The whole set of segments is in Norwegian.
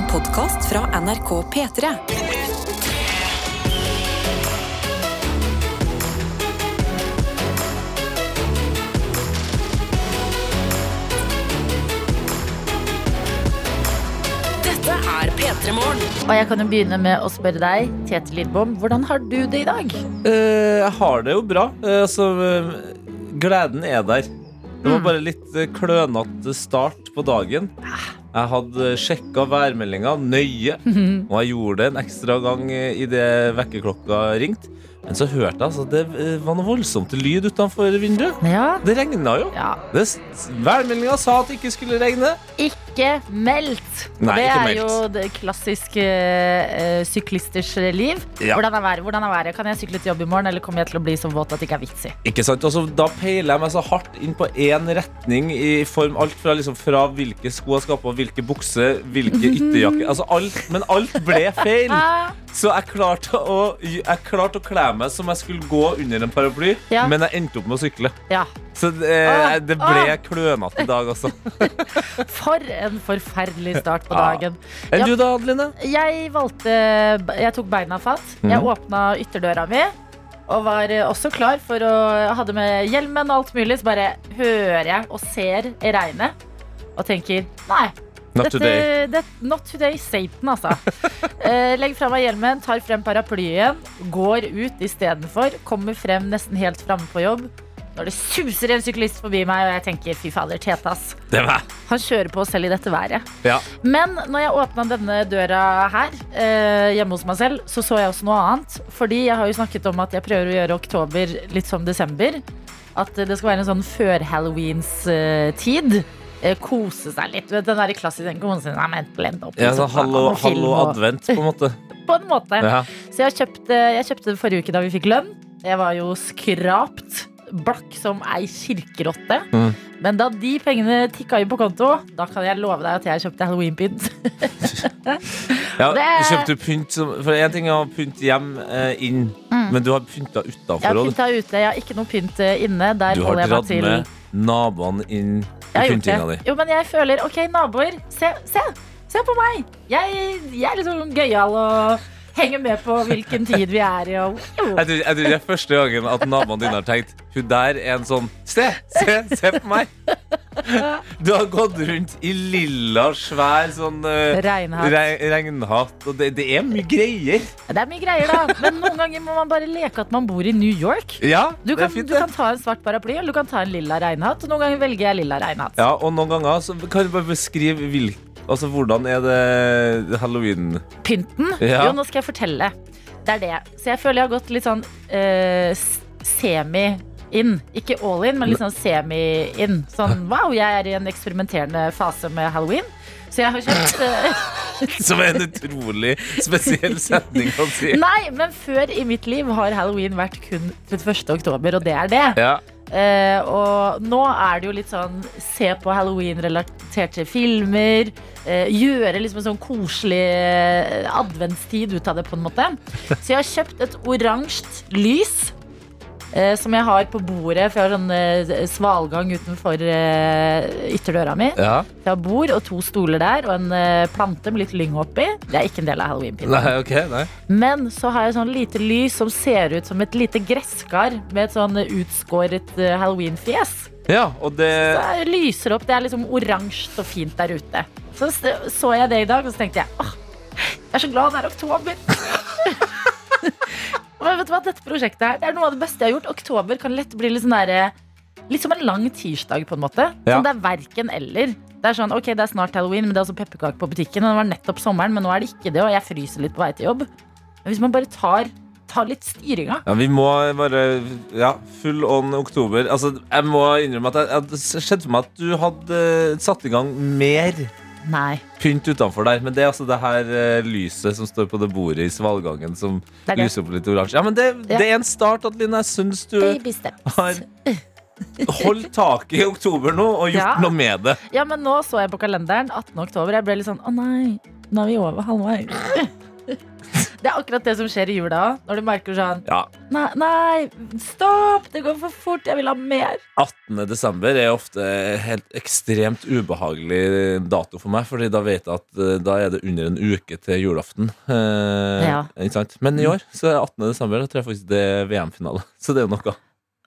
En podkast fra NRK P3. Dette er P3 Morgen. Og jeg kan jo begynne med å spørre deg, Tete Lidbom, hvordan har du det i dag? Eh, jeg har det jo bra. Eh, så eh, gleden er der. Det var Mm. bare litt eh, klønete start på dagen. Jeg hadde sjekka værmeldinga nøye, og jeg gjorde det en ekstra gang idet vekkerklokka ringte. Men så hørte jeg altså det eh, var noe voldsomt lyd utenfor vinduet. Ja. Det regna jo. ja. Værmeldinga sa at det ikke skulle regne. Ikke meldt. Nei, det ikke er meldt. jo det klassiske uh, syklisters liv. Ja. Hvordan, er været? Hvordan er været? Kan jeg sykle til jobb i morgen, eller kommer jeg til å bli så våt at det ikke er vits i? Ikke sant? Altså, da peiler jeg meg så hardt inn på én retning i form alt fra, liksom, fra hvilke sko jeg skal på, hvilke bukser, hvilke ytterjakker altså, alt, Men alt ble feil. Så jeg klarte å, jeg klarte å kle meg som jeg skulle gå under en paraply, Ja. men jeg endte opp med å sykle. ja. Så det, Ah, det ble ah. klønete i dag, altså. For en forferdelig start på Ja. dagen. Enn du da, Adeline? Jeg valgte Jeg tok beina fatt. Jeg Mhm. åpna ytterdøra mi. Og var også klar for å ha hadde med hjelmen og alt mulig. Så bare hører jeg og ser regnet og tenker nei. Not dette, today. Det, not today, Satan, altså. Eh, legger fra meg hjelmen, tar frem paraplyen, går ut istedenfor. Kommer frem nesten helt framme på jobb. Når det suser en syklist forbi meg, og jeg tenker fy fader, Tete, ass. Han kjører på selv i dette været. Ja. Men når jeg åpna denne døra her, eh, hjemme hos meg selv, så så jeg også noe annet. Fordi jeg har jo snakket om at jeg prøver å gjøre oktober litt som desember. At det skal være en sånn før-halloweens-tid. Eh, kose seg litt. Du vet, Den der klassiske kosen er ment blend opp. ja, sånn hallo, hallo advent, på en måte. På en måte. Ja. Så jeg kjøpte, jeg kjøpte det forrige uke da vi fikk lønn. Jeg var jo skrapt blakk som ei kirkerotte. Mm. Men da de pengene tikka inn på konto, da kan jeg love deg at jeg kjøpte halloweenpynt. Ja, Det- Kjøpte du pynt som For én ting er å pynte hjem eh, inn, Mm. men du har pynta Jeg utafor har òg. pynta ute, jeg har ikke noe pynt eh, inne. Der Du har jeg dratt med naboene inn Jeg har gjort det. Jo, men jeg føler OK, naboer, se, se, se på meg! Jeg, jeg er liksom gøyal og henger med på hvilken tid vi er i. Og, Jeg tror, jeg tror det er første gangen at naboene dine har tenkt Hun der er en sånn Se, se, se på meg! Du har gått rundt i lilla, svær sånn uh, Regnhatt. regnhatt. Og det, det er mye greier. Det er mye greier, da. Men noen ganger må man bare leke at man bor i New York. Ja, Du kan, fint, du kan ta en svart paraply, eller du kan ta en lilla regnhatt. Og noen ganger velger jeg lilla regnhatt. Ja, og noen ganger så kan du bare beskrive hvil, altså, hvordan er det halloween Pynten? Ja. Jo, nå skal jeg fortelle. Det er det. Så jeg føler jeg har gått litt sånn uh, semi inn. Ikke all in, men litt sånn semi in. Sånn wow, jeg er i en eksperimenterende fase med halloween. Så jeg har kjøpt uh, Som er en utrolig spesiell setning å si. Nei, men før i mitt liv har halloween vært kun 31. oktober, og det er det. Ja. Eh, og nå er det jo litt sånn se på halloween-relaterte filmer. eh, gjøre liksom en sånn koselig eh, adventstid ut av det, på en måte. Så jeg har kjøpt et oransje lys. Eh, som jeg har på bordet, for jeg har sånn eh, svalgang utenfor eh, ytterdøra mi. ja. Jeg har bord og to stoler der, og en eh, plante med litt lyng oppi. Det er ikke en del av halloween-pynten. Nei, ok, nei. Men så har jeg sånn lite lys som ser ut som et lite gresskar med et sånn utskåret eh, halloween-fjes. Ja, og det jeg lyser opp. Det er liksom oransje og fint der ute. Så s- så jeg det i dag, og så tenkte jeg åh, jeg er så glad det er oktober. Men vet du hva, dette prosjektet her, det er noe av det beste jeg har gjort. Oktober kan lett bli litt sånn derre Litt som en lang tirsdag, på en måte. Ja. Sånn, det er verken eller. Det er sånn, ok, det er snart halloween, men det er også pepperkake på butikken. Og det var nettopp sommeren, men nå er det ikke det, og jeg fryser litt på vei til jobb. Men hvis man bare tar, tar litt styringa Ja, Vi må bare Ja, full on oktober. Altså, Jeg må innrømme at jeg, jeg det skjedde for meg at du hadde eh, satt i gang mer Nei. pynt utenfor der. Men det er altså det her eh, lyset som står på det bordet i svalgangen, som Det er det. lyser opp litt oransje. Ja, men det, Ja. det er en start, Adeline. Jeg syns du Baby steps. har holdt taket i oktober nå og gjort Ja. noe med det. Ja, men nå så jeg på kalenderen 18. oktober. Jeg ble litt sånn å nei, nå er vi over halvveis. Det er akkurat det som skjer i jula. Når du merker sånn Ja, Nei, nei stopp! Det går for fort. Jeg vil ha mer. 18. desember er ofte helt ekstremt ubehagelig dato for meg, Fordi da vet jeg at eh, da er det under en uke til julaften. Eh, Ja. Ikke sant? Men i år så er 18. desember Da tror jeg faktisk det er VM-finale. Så det er jo noe.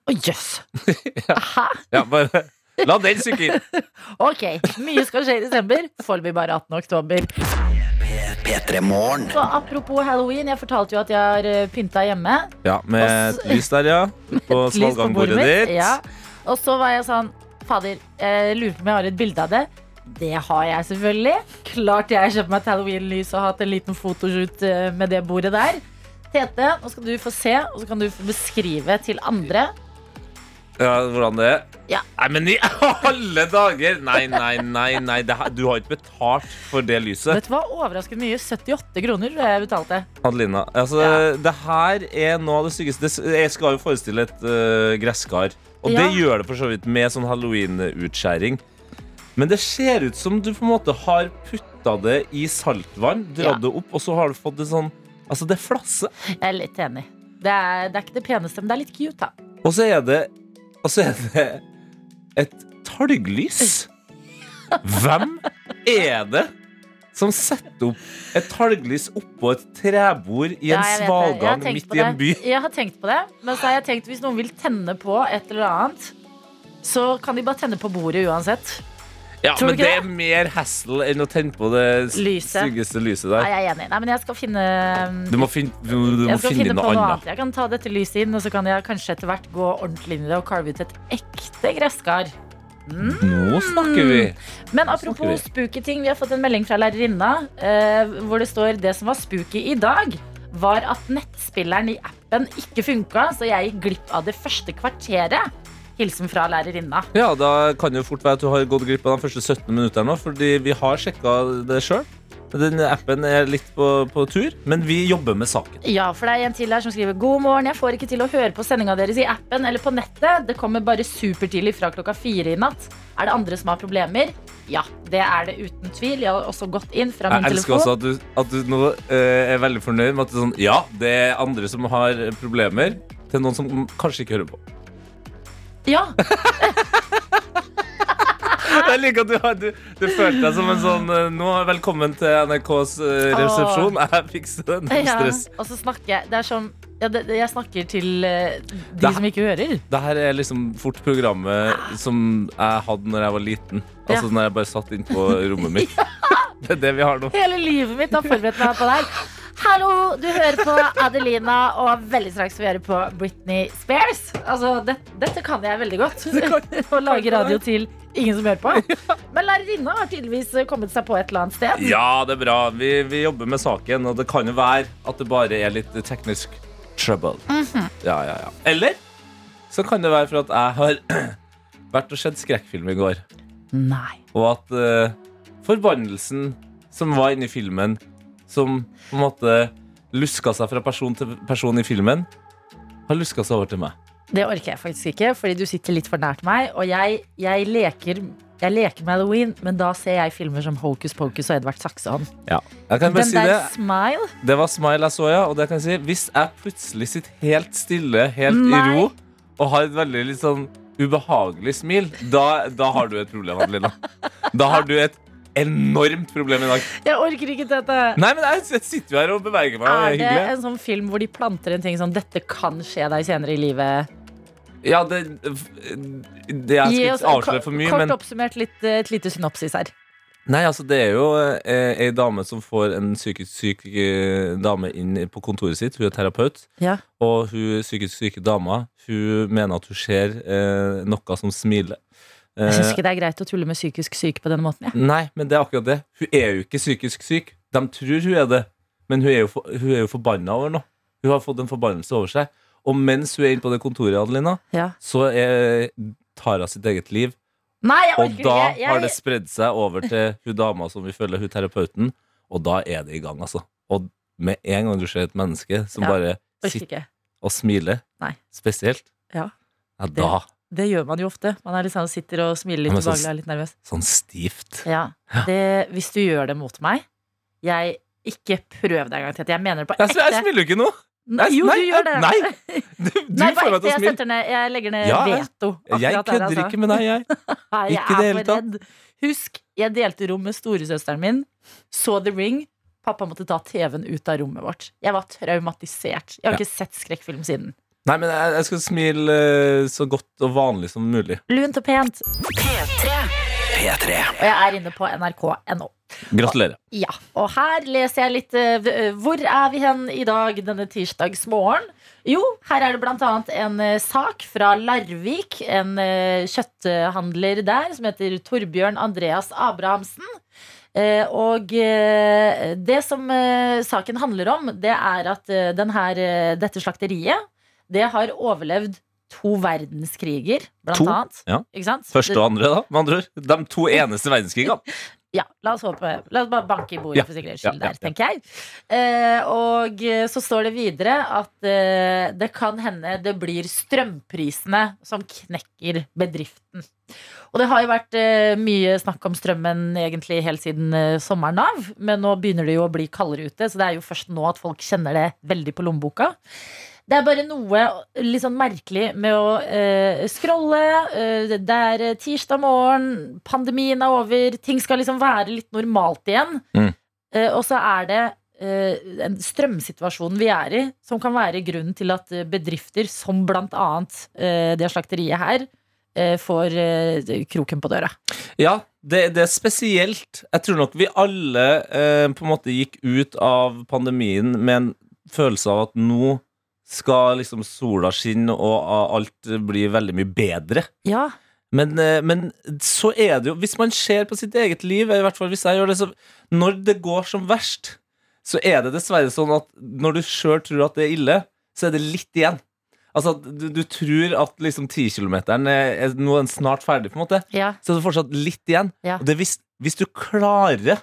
Å, jøss. Ja. Hæ? Ja, bare La den synke inn. Ok, mye skal skje i desember. Får vi bare 18. oktober. P3morgen. Så apropos halloween, jeg fortalte jo at jeg har eh, pynta hjemme. Ja, med et lys der, ja. På svalgangbordet ditt. Ja. Og så var jeg sånn Fader, jeg lurer på om jeg har et bilde av det. Det har jeg selvfølgelig. Klart jeg har kjøpt meg et halloween-lys og hatt en liten fotoshoot eh, med det bordet der. Tete, nå skal du få se, og så kan du få beskrive til andre. Ja, hvordan det er? Ja. Nei, men i alle dager! Nei, nei, nei. nei. Det her, du har ikke betalt for det lyset. Vet du hva? Overraskende mye. 78 kroner jeg betalte. Adelina, altså, Ja. det her er noe av det styggeste. Jeg skal jo forestille et uh, gresskar. Og det gjør det for så vidt med sånn halloween-utskjæring. Men det ser ut som du på en måte har putta det i saltvann, dratt Ja. det opp, og så har du fått det sånn Altså, det flasser. Jeg er litt enig. Det er, det er ikke det peneste, men det er litt cute, da. Og så er det Og så er det et talglys. Hvem er det som setter opp et talglys oppå et trebord i en Ja, svalgang midt i en det. by? Jeg har tenkt på det, men så har jeg tenkt hvis noen vil tenne på et eller annet, så kan de bare tenne på bordet uansett. Ja, Tror men det er mer hassle enn å tenne på det Lyset. styggeste lyset Nei, jeg er enig. Nei, men jeg skal finne Du må finne, du, du må jeg skal finne finne på noe annet. annet. Jeg kan ta dette lyset inn, og så kan jeg kanskje etter hvert gå ordentlig inn i det og carve ut et ekte gresskar. Nå snakker vi! Men apropos vi. spooky ting, vi har fått en melding fra lærerinna eh, hvor det står det som var spooky i dag, var at nettspilleren i appen ikke funka, så jeg gikk glipp av det første kvarteret. Hilsen fra lærerinna. Ja, Da kan det jo fort være at du har gått glipp av de første 17 minuttene nå, fordi vi har sjekka det sjøl. Den appen er litt på, på tur, men vi jobber med saken. Ja, for det er en til her som skriver God morgen, jeg får ikke til å høre på sendinga deres i appen eller på nettet. Det kommer bare supertidlig fra klokka fire i natt. Er det andre som har problemer? Ja, det er det uten tvil. Jeg har også gått inn fra min telefon. Jeg elsker telefon. også at du, at du nå uh, er veldig fornøyd med at det er sånn Ja, det er andre som har problemer, til noen som kanskje ikke hører på. Ja, Jeg liker at du, har, du, du følte deg som en sånn eh, Nå, velkommen til NRKs eh, resepsjon. Jeg fikser det. Null ja. stress. Og så snakker jeg Det er som ja, det, Jeg snakker til eh, de Det- som ikke hører. Det her er liksom fort programmet som jeg hadde når jeg var liten. Altså Ja. når jeg bare satt inn på rommet mitt. Det er det vi har nå. Hele livet mitt har forberedt meg på det her. Hallo, du hører på Adelina, og veldig straks vi høre på Britney Spears. Altså, det, dette kan jeg veldig godt. Å lage radio til ingen som hører på. Men lærerinna har tydeligvis kommet seg på et eller annet sted. Ja, det er bra. Vi, vi jobber med saken, og det kan jo være at det bare er litt teknisk trouble. Mhm. Ja, ja, ja. Eller så kan det være for at jeg har vært og sett skrekkfilm i går, Nei. og at uh, forbannelsen som var inni filmen, som på en måte luska seg fra person til person i filmen, har luska seg over til meg. Det orker jeg faktisk ikke, fordi du sitter litt for nært meg. Og jeg, jeg, leker, jeg leker med halloween, men da ser jeg filmer som Hocus Pocus og Edvard Saksehånd. Ja. Den der si det. smile Det var smile jeg så, ja. Og det kan jeg si, hvis jeg plutselig sitter helt stille, helt Nei. i ro, og har et veldig litt sånn ubehagelig smil, da, da har du et problem, Adelina. Da har du et enormt problem i dag. Jeg orker ikke dette. Nei, men jeg jeg sitter jo her og beveger meg. Er det hyggelig. en sånn film hvor de planter en ting sånn 'Dette kan skje deg senere i livet'? Ja, det, det Jeg skal ikke avsløre for mye, Kort men oppsummert litt, eh, et lite synopsis her. Nei, altså det er jo eh, ei dame som får en psykisk syk eh, dame inn på kontoret sitt. Hun er terapeut. Ja. Og hun psykisk syke dama Hun mener at hun ser eh, noe som smiler. Jeg syns Eh, ikke det er greit å tulle med psykisk syke på denne måten. Ja. nei, men det er akkurat det. Hun er jo ikke psykisk syk. De tror hun er det, men hun er jo, for, hun er jo forbanna over noe. Hun har fått en forbannelse over seg. Og mens hun er inne på det kontoret, Adelina, Ja. så er, tar hun sitt eget liv. Nei, jeg Og orker da jeg... har det Jeg, spredd seg over til hun dama som vi føler hun terapeuten, og da er det i gang, altså. Og med en gang du ser et menneske som Ja, bare sitter ikke. og smiler, Nei. spesielt, Ja. ja, da Det gjør man jo ofte. Man er liksom, sitter og smiler litt ubehagelig og er litt nervøs. sånn stivt. Ja. Det, hvis du gjør det mot meg Jeg Ikke prøv deg en gang til. Jeg mener det på ekte. jeg smiler jo ikke nå. Nei, Jo, nei, du gjør det. Nei, du, du Nei, får meg til å smile. jeg legger ned Ja, veto. Jeg der, kødder altså. ikke med deg, jeg. Jeg Ikke det hele tatt. Husk, jeg delte rom med storesøsteren min. Så The Ring. Pappa måtte ta TV-en ut av rommet vårt. Jeg var traumatisert. Jeg har Ja. ikke sett skrekkfilm siden. Nei, men jeg, jeg skal smile eh, så godt og vanlig som mulig. Lunt og pent. P3. Og jeg er inne på nrk.no. Gratulerer. Ja, og her leser jeg litt eh, eh, Hvor er vi hen i dag denne tirsdagsmorgen? Jo, her er det annet en sak fra Larvik. En kjøtthandler der som heter Torbjørn Andreas Abrahamsen. Eh, og eh, det som eh, saken handler om, det er at eh, den eh, dette slakteriet Det har overlevd to verdenskriger, blant To? annet. Ja. Første og andre, da, med andre ord. De to eneste verdenskrigene. Ja, la oss håpe La oss bare banke i bordet Ja, for sikkerhets skyld ja, der, tenker jeg. Eh, og eh, så står det videre at eh, det kan hende det blir strømprisene som knekker bedriften. Og det har jo vært eh, mye snakk om strømmen egentlig helt siden eh, sommeren av, men nå begynner det jo å bli kaldere ute, så det er jo først nå at folk kjenner det veldig på lommeboka. Det er bare noe litt sånn merkelig med å uh, scrolle. Uh, det er eh, tirsdag morgen, pandemien er over, ting skal liksom være litt normalt igjen. Mm. Uh, og så er det en strømsituasjonen vi er i, som kan være grunnen til at bedrifter som blant annet det slakteriet her, får kroken på døra. Ja, det, det er spesielt. Jeg tror nok vi alle eh, på en måte gikk ut av pandemien med en følelse av at nå skal liksom sola skinne og alt bli veldig mye bedre. Ja, Men, eh, men så er det jo Hvis man ser på sitt eget liv, i hvert fall hvis jeg gjør det, så Når det går som verst, så er det dessverre sånn at når du sjøl tror at det er ille, så er det litt igjen. Altså, du, du tror at liksom 10-kilometeren er, er nå er snart ferdig, på en måte. ja, Så er det fortsatt litt igjen. Ja. Og det hvis, hvis du klarer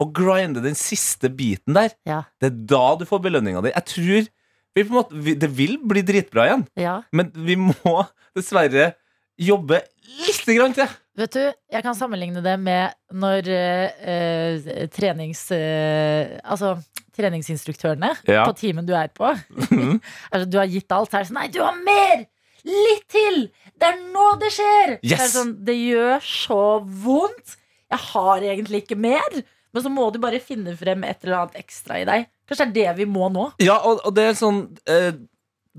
å grinde den siste biten der, Ja. det er da du får belønninga di. Jeg tror vi måte, vi, Det vil bli dritbra igjen, ja. men vi må dessverre jobbe litt grann til. Vet du, jeg kan sammenligne det med når eh, trenings... eh, altså treningsinstruktørene Ja. på teamen du er på. Mhm. altså, du har gitt alt her. Sånn, Nei, du har mer! Litt til! Det er nå det skjer! Er det, sånn, det gjør så vondt. Jeg har egentlig ikke mer. Men så må du bare finne frem et eller annet ekstra i deg. Kanskje det er det vi må nå. Ja, og, og det er sånn eh,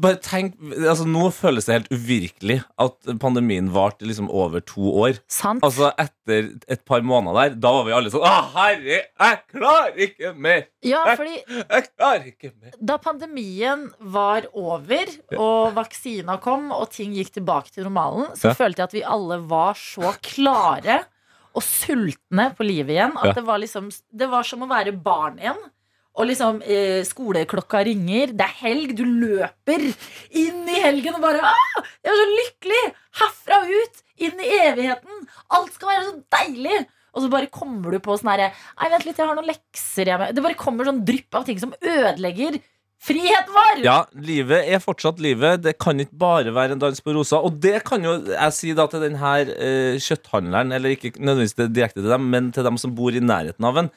Bare tenk altså Nå føles det helt uvirkelig at pandemien varte liksom over to år. Sant? Altså Etter et par måneder der, da var vi alle sånn Å, herre, jeg klarer ikke mer! ja, fordi Jeg klarer ikke mer! Da pandemien var over, og vaksina kom, og ting gikk tilbake til normalen, så Ja. følte jeg at vi alle var så klare og sultne på livet igjen. At Ja. det, var liksom, det var som å være barn igjen. Og liksom eh, skoleklokka ringer, det er helg, du løper inn i helgen og bare ah, Jeg er så lykkelig! Herfra ut! Inn i evigheten! Alt skal være så deilig! Og så bare kommer du på sånn herre Nei, vent litt, jeg har noen lekser hjemme. Det bare kommer sånn drypp av ting som ødelegger friheten vår! Ja, livet er fortsatt livet. Det kan ikke bare være en dans på roser. Og det kan jo jeg si da til den her eh, kjøtthandleren, eller ikke nødvendigvis direkte til dem, men til dem som bor i nærheten av en.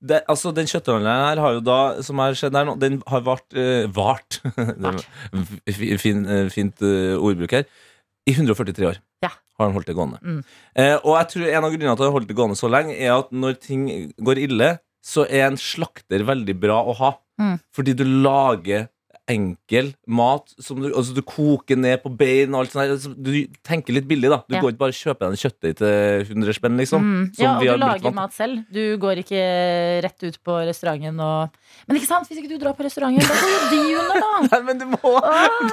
Det, altså, den kjøtthandleren her har jo da, som har skjedd her nå, den har vart uh, Vart. Fin, uh, fint uh, ordbruk her. I 143 år Ja. har han holdt det gående. Mm. Og jeg tror en av grunnene til at han har holdt det gående så lenge, er at når ting går ille, så er en slakter veldig bra å ha. Mm. Fordi du lager enkel mat som du, altså du koker ned på bein og alt sånt. Altså, Du tenker litt billig, da. Du Ja. går ikke bare og kjøper deg en kjøttdeig til 100 spenn, liksom. Mm. Ja, og du lager mat selv. Du går ikke rett ut på restauranten og Men ikke sant, hvis ikke du drar på restauranten, da går jo de under, da! Nei, men du må,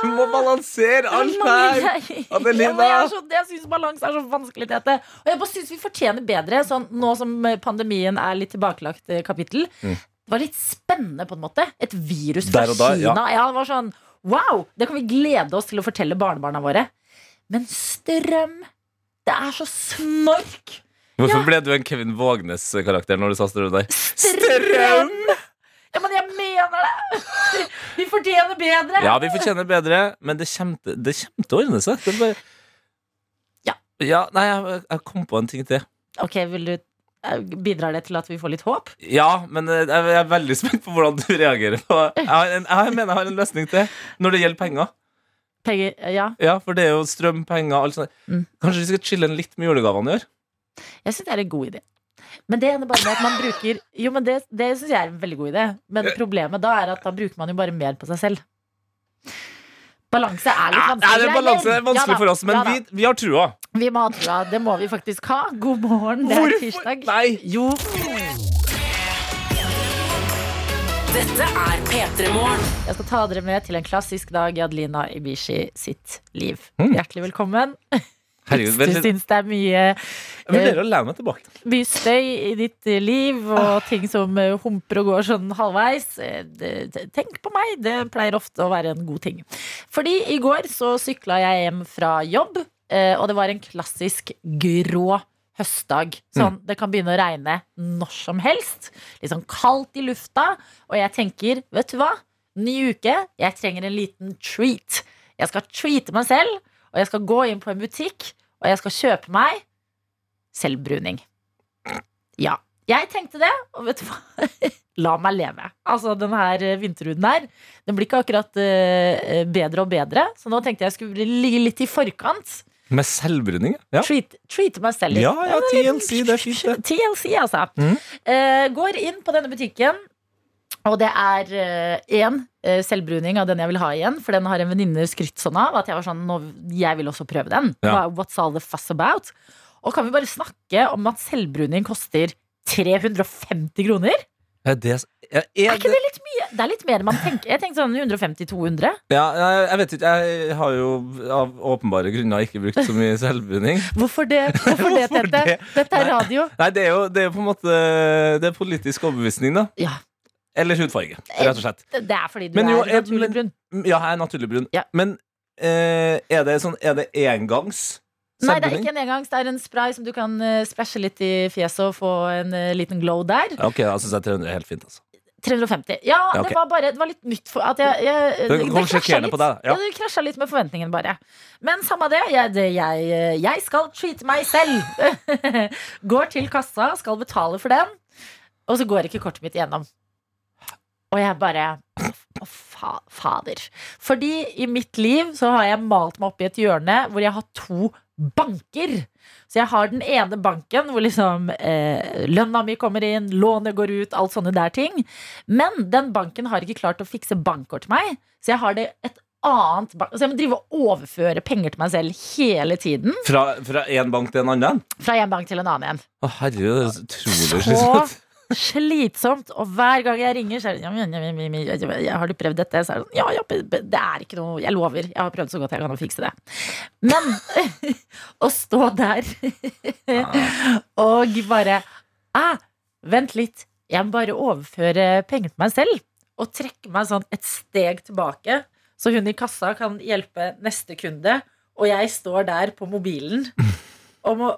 du må balansere alt er her! Adelina. Ja, jeg så- jeg syns balanse er så vanskelig, Tete. Og jeg bare syns vi fortjener bedre, sånn nå som pandemien er litt tilbakelagt eh, kapittel. Mm. Det var litt spennende, på en måte. Et virus fra da. Kina. Ja, det var sånn Wow! Det kan vi glede oss til å fortelle barnebarna våre. Men strøm Det er så snork! Hvorfor ble du en Kevin Vågnes-karakter når du sa strøm der? Strøm! Ja, men jeg mener det! Vi fortjener bedre. Ja, vi fortjener bedre, men det kommer det kommer til å ordne seg. Bare... Ja. ja. Nei, jeg, jeg kom på en ting til. Ok, vil du Bidrar det til at vi får litt håp? Ja, men eh, jeg er veldig spent på hvordan du reagerer på Jeg, har en, jeg mener jeg har en løsning til når det gjelder penger. Penger, eh, ja. Ja, For det er jo strøm, penger, alt sånt. Mm. Kanskje vi skal chille litt med julegavene i år? Jeg syns det er en god idé. Men det ender bare med at man bruker Jo, men det, det syns jeg er en veldig god idé. Men problemet da er at da bruker man jo bare mer på seg selv. Balanse er litt Ja, vanskelig. det er balanse er vanskelig Ja for oss, men ja vi, vi har trua. Vi må ha trua. Det må vi faktisk ha. God morgen, det er Hvorfor? tirsdag. Nei. Jo, Dette er P3 Morgen. jeg skal ta dere med til en klassisk dag i Adelina Ibishi sitt liv. Mm. Hjertelig velkommen. Herregud, Hvis du syns det er mye Jeg vurderer å lene meg tilbake. mye støy i ditt eh, liv, og ting som eh, humper og går sånn halvveis. eh, Tenk på meg, det pleier ofte å være en god ting. Fordi i går så sykla jeg hjem fra jobb, og det var en klassisk grå høstdag. Sånn, Det kan begynne å regne når som helst. Litt sånn kaldt i lufta. Og jeg tenker, vet du hva? Ny uke, jeg trenger en liten treat. Jeg skal treate meg selv, og jeg skal gå inn på en butikk, og jeg skal kjøpe meg selvbruning. Ja. Jeg tenkte det, og vet du hva? La meg leve. Altså, den her eh, vinterhuden her, den blir ikke akkurat uh, bedre og bedre. Så nå tenkte jeg skulle ligge litt i forkant. Med selvbruning? Ja. Treat, treat meg selv litt. Ja, ja, TLC, det er fint, det. TLC, altså. Mm. Uh, går inn på denne butikken, og det er én uh, selvbruning av den jeg vil ha igjen. For den har en venninne skrytt sånn av at jeg var sånn, nå, jeg vil også prøve den. Ja. What's all the fuss about? Og kan vi bare snakke om at selvbruning koster 350 kroner? Er det, er, Er er ikke det, litt mye? Det er litt mer enn man tenker. Jeg tenkte sånn 150-200. ja, jeg, vet ikke. Jeg har jo av åpenbare grunner ikke brukt så mye selvbruning. Hvorfor det? Hvorfor det, Hvorfor Tete? det? Dette er radio. Nei, det er jo, det er på en måte Det er politisk overbevisning, da. Ja, Eller hudfarge, rett og slett. det er fordi du Men jo, er jeg- naturlig brun. Ja, jeg er naturlig brun. Ja. Men eh, er det sånn Er det engangs Nei, det er ikke en engangs. Det er en spray som du kan uh, splæsje litt i fjeset og få en eh, liten glow der. Ok, da syns jeg 300 er helt fint. Altså. 350. Ja, Ja, okay. det var bare Det var litt nytt for at jeg, jeg Det det krasja litt. på deg. Ja. Det krasja litt med forventningen, bare. Men samme det. Jeg, det, jeg, eh, jeg skal treate meg selv. går til kassa, skal betale for den, og så går ikke kortet mitt igjennom. Og jeg bare Å, fa fader. Fordi i mitt liv så har jeg malt meg opp i et hjørne hvor jeg har to banker. Så jeg har den ene banken hvor liksom eh, lønna mi kommer inn, lånet går ut, alt sånne der ting. Men den banken har ikke klart å fikse bankkort til meg, så jeg har det et annet bank Så jeg må drive og overføre penger til meg selv hele tiden. Fra, én en bank til en annen? Fra en bank til en annen igjen. Å, herregud, det er utrolig slitsomt. Slitsomt. Og hver gang jeg ringer, så er det ja, Har du prøvd dette? Så er det sånn, ja, det er ikke noe Jeg lover. Jeg har prøvd så godt jeg kan å fikse det. Men å stå der og bare ah, Vent litt. Jeg må bare overføre penger til meg selv. Og trekke meg sånn et steg tilbake, så hun i kassa kan hjelpe neste kunde. Og jeg står der på mobilen og må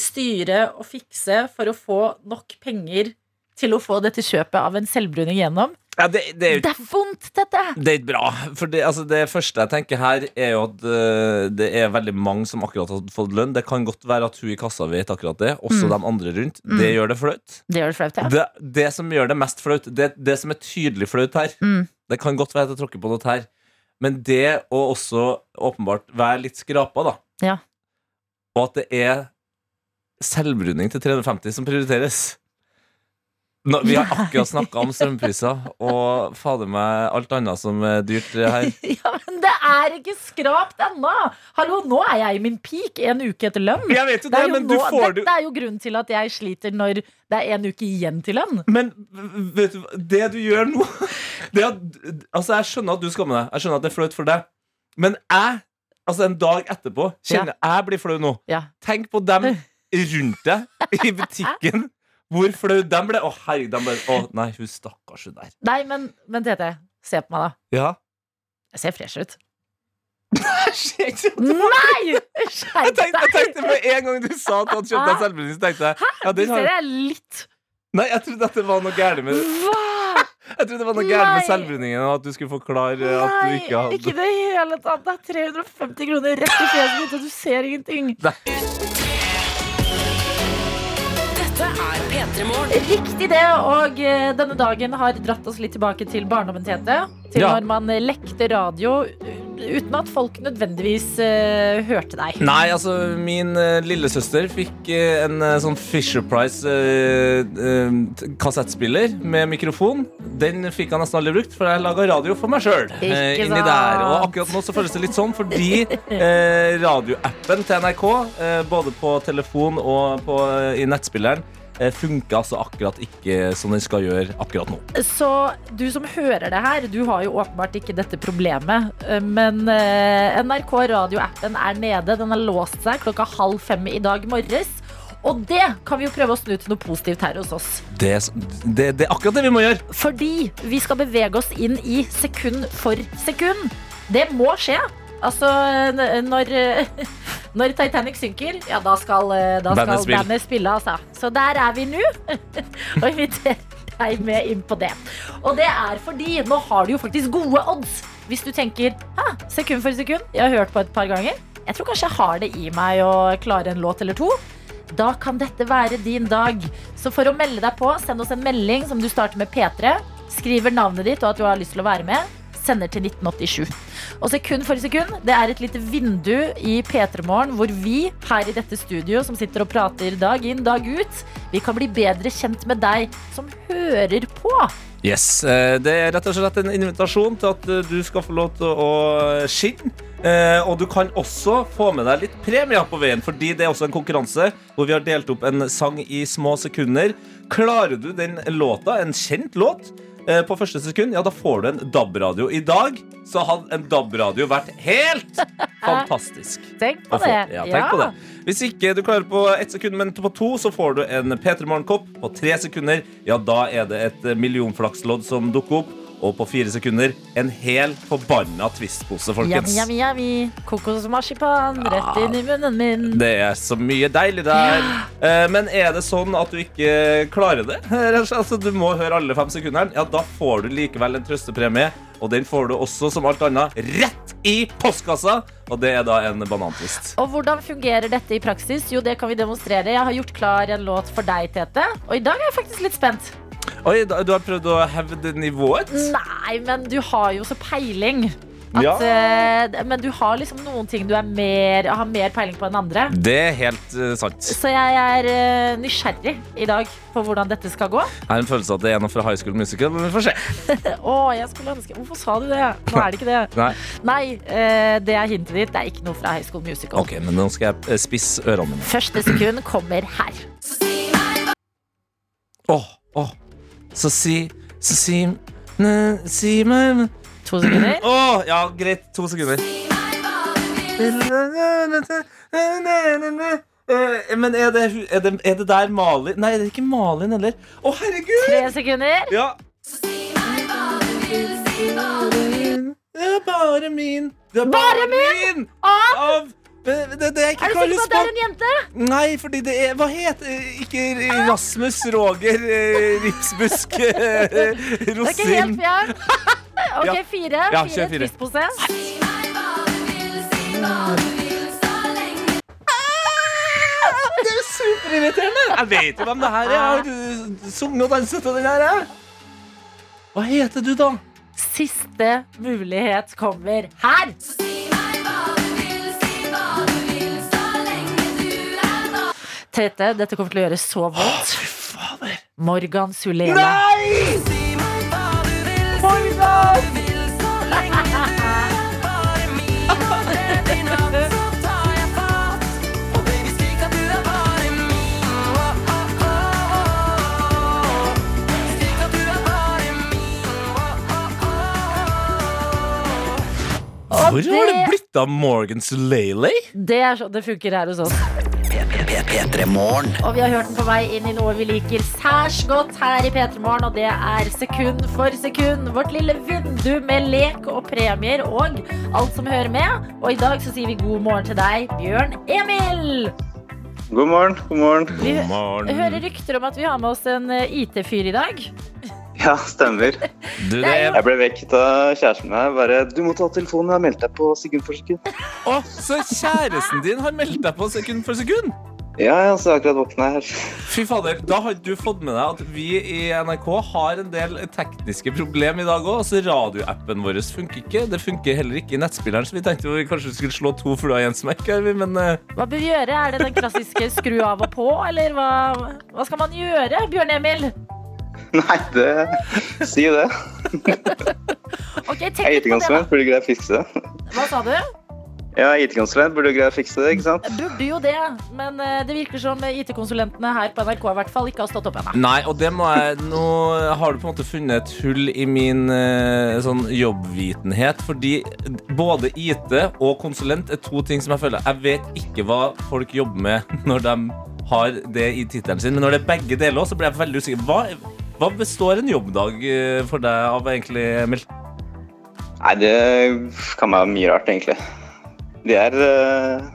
styre og fikse for å få nok penger til å få dette kjøpet av en selvbruning gjennom. Ja, det, det er jo Det er vondt, dette! Det er ikke bra. For det, altså det første jeg tenker her, er jo at eh, det er veldig mange som akkurat har fått lønn. Det kan godt være at hun i kassa vet akkurat det, også Mm. de andre rundt. Mm. Det gjør det flaut. Det gjør det flaut, ja. Det, det som gjør det mest flaut, det, det som er tydelig flaut her Mm. Det kan godt være at jeg tråkker på noe her, men det å også åpenbart være litt skrapa, da, Ja. og at det er selvbruning til 350 som prioriteres Nå, Vi har akkurat snakka om strømpriser og fader meg alt annet som er dyrt her. Ja, men det er ikke skrapt ennå! Hallo, nå er jeg i min peak en uke etter lønn. Jeg vet jo Det det, jo, men du får dette er jo grunnen til at jeg sliter når det er en uke igjen til lønn. Men vet du, hva? det du gjør nå det at, Altså Jeg skjønner at du skammer deg. Jeg skjønner at det er flaut for deg. Men jeg, altså en dag etterpå, kjenner jeg blir flau nå. Ja. Tenk på dem rundt deg i butikken. Hvor flau de ble. Å, herregud, de ble Å, nei, hun stakkars hun der. Nei, men, men Tete, se på meg, da. Ja. Jeg ser fresh ut. Nei! Skjerp tenkte, jeg tenkte med en gang du sa at du hadde kjøpt deg selvbruning, så tenkte jeg ja, Du ser jeg litt Nei, jeg trodde at det var noe gærent med Hva? Jeg trodde det var noe gærent med Nei. selvbruningen, og at du skulle forklare at du ikke hadde ikke det hele tatt. Det er 350 kroner rett i fjeset mitt, og du ser ingenting. Dette er P3 Morgen. Riktig det, og eh, denne dagen har dratt oss litt tilbake til barndommen, Tete. Til Ja. når man eh, lekte radio uten at folk nødvendigvis uh, hørte deg. Nei, altså, min uh, lillesøster fikk uh, en eh, sånn Fisher Price eh, eh, t- kassettspiller med mikrofon. Den fikk jeg nesten aldri brukt, for jeg laga radio for meg sjøl. Inni der. Og akkurat nå så føles det litt sånn, fordi eh, radioappen til NRK, eh, både på telefon og på, eh, i nettspilleren, eh, funker altså akkurat ikke som den skal gjøre akkurat nå. Så du som hører det her, du har jo åpenbart ikke dette problemet. eh, Men eh, NRK radioappen er nede. Den har låst seg klokka halv fem i dag morges. Og det kan vi jo prøve å snu til noe positivt her hos oss. Det, det, det er akkurat det vi må gjøre. Fordi vi skal bevege oss inn i sekund for sekund. Det må skje. Altså, når, når Titanic synker, ja, da skal, eh, da Bandet skal bandet spille, altså. Så der er vi nå. Og inviterer deg med inn på det. Og det er fordi nå har du jo faktisk gode odds. Hvis du tenker sekund for sekund, jeg har hørt på et par ganger. Jeg tror kanskje jeg har det i meg å klare en låt eller to. Da kan dette være din dag. Så for å melde deg på, send oss en melding som du starter med P3. Skriver navnet ditt og at du har lyst til å være med. Sender til 1987. Og sekund for sekund, det er et lite vindu i P3 Morgen hvor vi her i dette studio som sitter og prater dag inn, dag ut, vi kan bli bedre kjent med deg som hører på. Yes, eh, Det er rett og slett en invitasjon til at eh, du skal få lov til å skinne. Eh, Og du kan også få med deg litt premier på veien, fordi det er også en konkurranse hvor vi har delt opp en sang i små sekunder. Klarer du den låta, en kjent låt, på første sekund, ja, da får du en DAB-radio. I dag så hadde en DAB-radio vært helt fantastisk. Tenk på det. Ja, tenk på det. Hvis ikke du klarer på ett sekund, men på to, så får du en P3 Morgen-kopp. På tre sekunder, ja, da er det et eh, millionflakslodd som dukker opp. Og på fire sekunder en hel forbanna Twist-pose, Yummy, folkens. yummy, yummy. Kokosmarsipan rett inn i munnen min. Det er så mye deilig der. Ja. Men er det sånn at du ikke klarer det? Altså, du må høre alle fem sekundene. Ja, da får du likevel en trøstepremie. Og den får du også, som alt annet, rett i postkassa. Og det er da en banantvist. Og hvordan fungerer dette i praksis? Jo, det kan vi demonstrere. Jeg har gjort klar en låt for deg, Tete. Og i dag er jeg faktisk litt spent. Oi, du har prøvd å hevde nivået? Nei, men du har jo så peiling. At, Ja. eh, men du har liksom noen ting du er mer, har mer peiling på enn andre. Det er helt eh, sant. Så jeg er eh, nysgjerrig i dag på hvordan dette skal gå. Jeg har en følelse av at det er noe fra High School Musical, men vi får se. oh, jeg skulle ønske Hvorfor sa du det? Nå er det ikke det. Nei. Nei, det er hintet ditt. Det er ikke noe fra High School Musical. Ok, men nå skal jeg spisse ørene mine. Første sekund kommer her. Åh, åh. Så si, så si, ne, si meg To sekunder. Åh, ja, greit. To sekunder. Eh, Men er det, er, det, er det der Malin Nei, det er ikke Malin heller. Å, herregud! Tre sekunder. Ja. Det er bare min. Det er Bare min! Av Av det, det, er ikke Er du sikker på at det er en jente? Nei, fordi det er Hva heter Ikke Rasmus, Roger, eh, Ripsbusk, Rosin Det er ikke helt fjern. Ok, Ja. fire. Ja, fire fire. twistpose. Det er superirriterende! Jeg vet jo hvem det her er. Jeg har eh, sunget og danset til den her. Hva heter du, da? Siste mulighet kommer her. Tete, dette kommer til å gjøre så vondt. Oh, Morgan Sulela. Nei! Morgan! Hvor har det blitt av Morgan Sulaley? Det er sånn det funker her hos oss. P3 Morgen. Og vi har hørt den på vei inn i noe vi liker særs godt her i P3 Morgen, og det er sekund for sekund. Vårt lille vindu med lek og premier og alt som hører med. Og i dag så sier vi god morgen til deg, Bjørn Emil. God morgen, god morgen. Vi God morgen. hører rykter om at vi har med oss en eh, IT-fyr i dag. Ja, stemmer. Du, det er Jeg ble vekket av kjæresten min. Bare, du må ta telefonen, jeg har meldt deg på sekund for sekund. Å, så kjæresten din har meldt deg på sekund for sekund? Ja, ja, så jeg har akkurat våkna her. Fy fader, Da har du fått med deg at vi i NRK har en del tekniske problem i dag òg. Altså, radioappen vår funker ikke. Det funker heller ikke i nettspilleren, så vi tenkte vi kanskje skulle slå to fluer i en smekk. Men uh... Hva bør vi gjøre? Er det den klassiske skru av og på, eller hva, hva skal man gjøre, Bjørn Emil? Nei, det Si det. okay, Jeg er ikke litt på det, burde greie å fikse det. Hva sa du? Ja, IT-konsulent burde greie å fikse det, ikke sant? Burde jo det, men eh, det virker som IT-konsulentene her på NRK i hvert fall ikke har stått opp ennå. Nei, og det må jeg Nå har du på en måte funnet et hull i min eh, sånn jobbvitenhet. Fordi både IT og konsulent er to ting som jeg føler Jeg vet ikke hva folk jobber med når de har det i tittelen sin. Men når det er begge deler, også, så blir jeg veldig usikker. Hva, hva består en jobbdag eh, for deg av, egentlig, Emil? Nei, det kan være mye rart, egentlig. De er eh,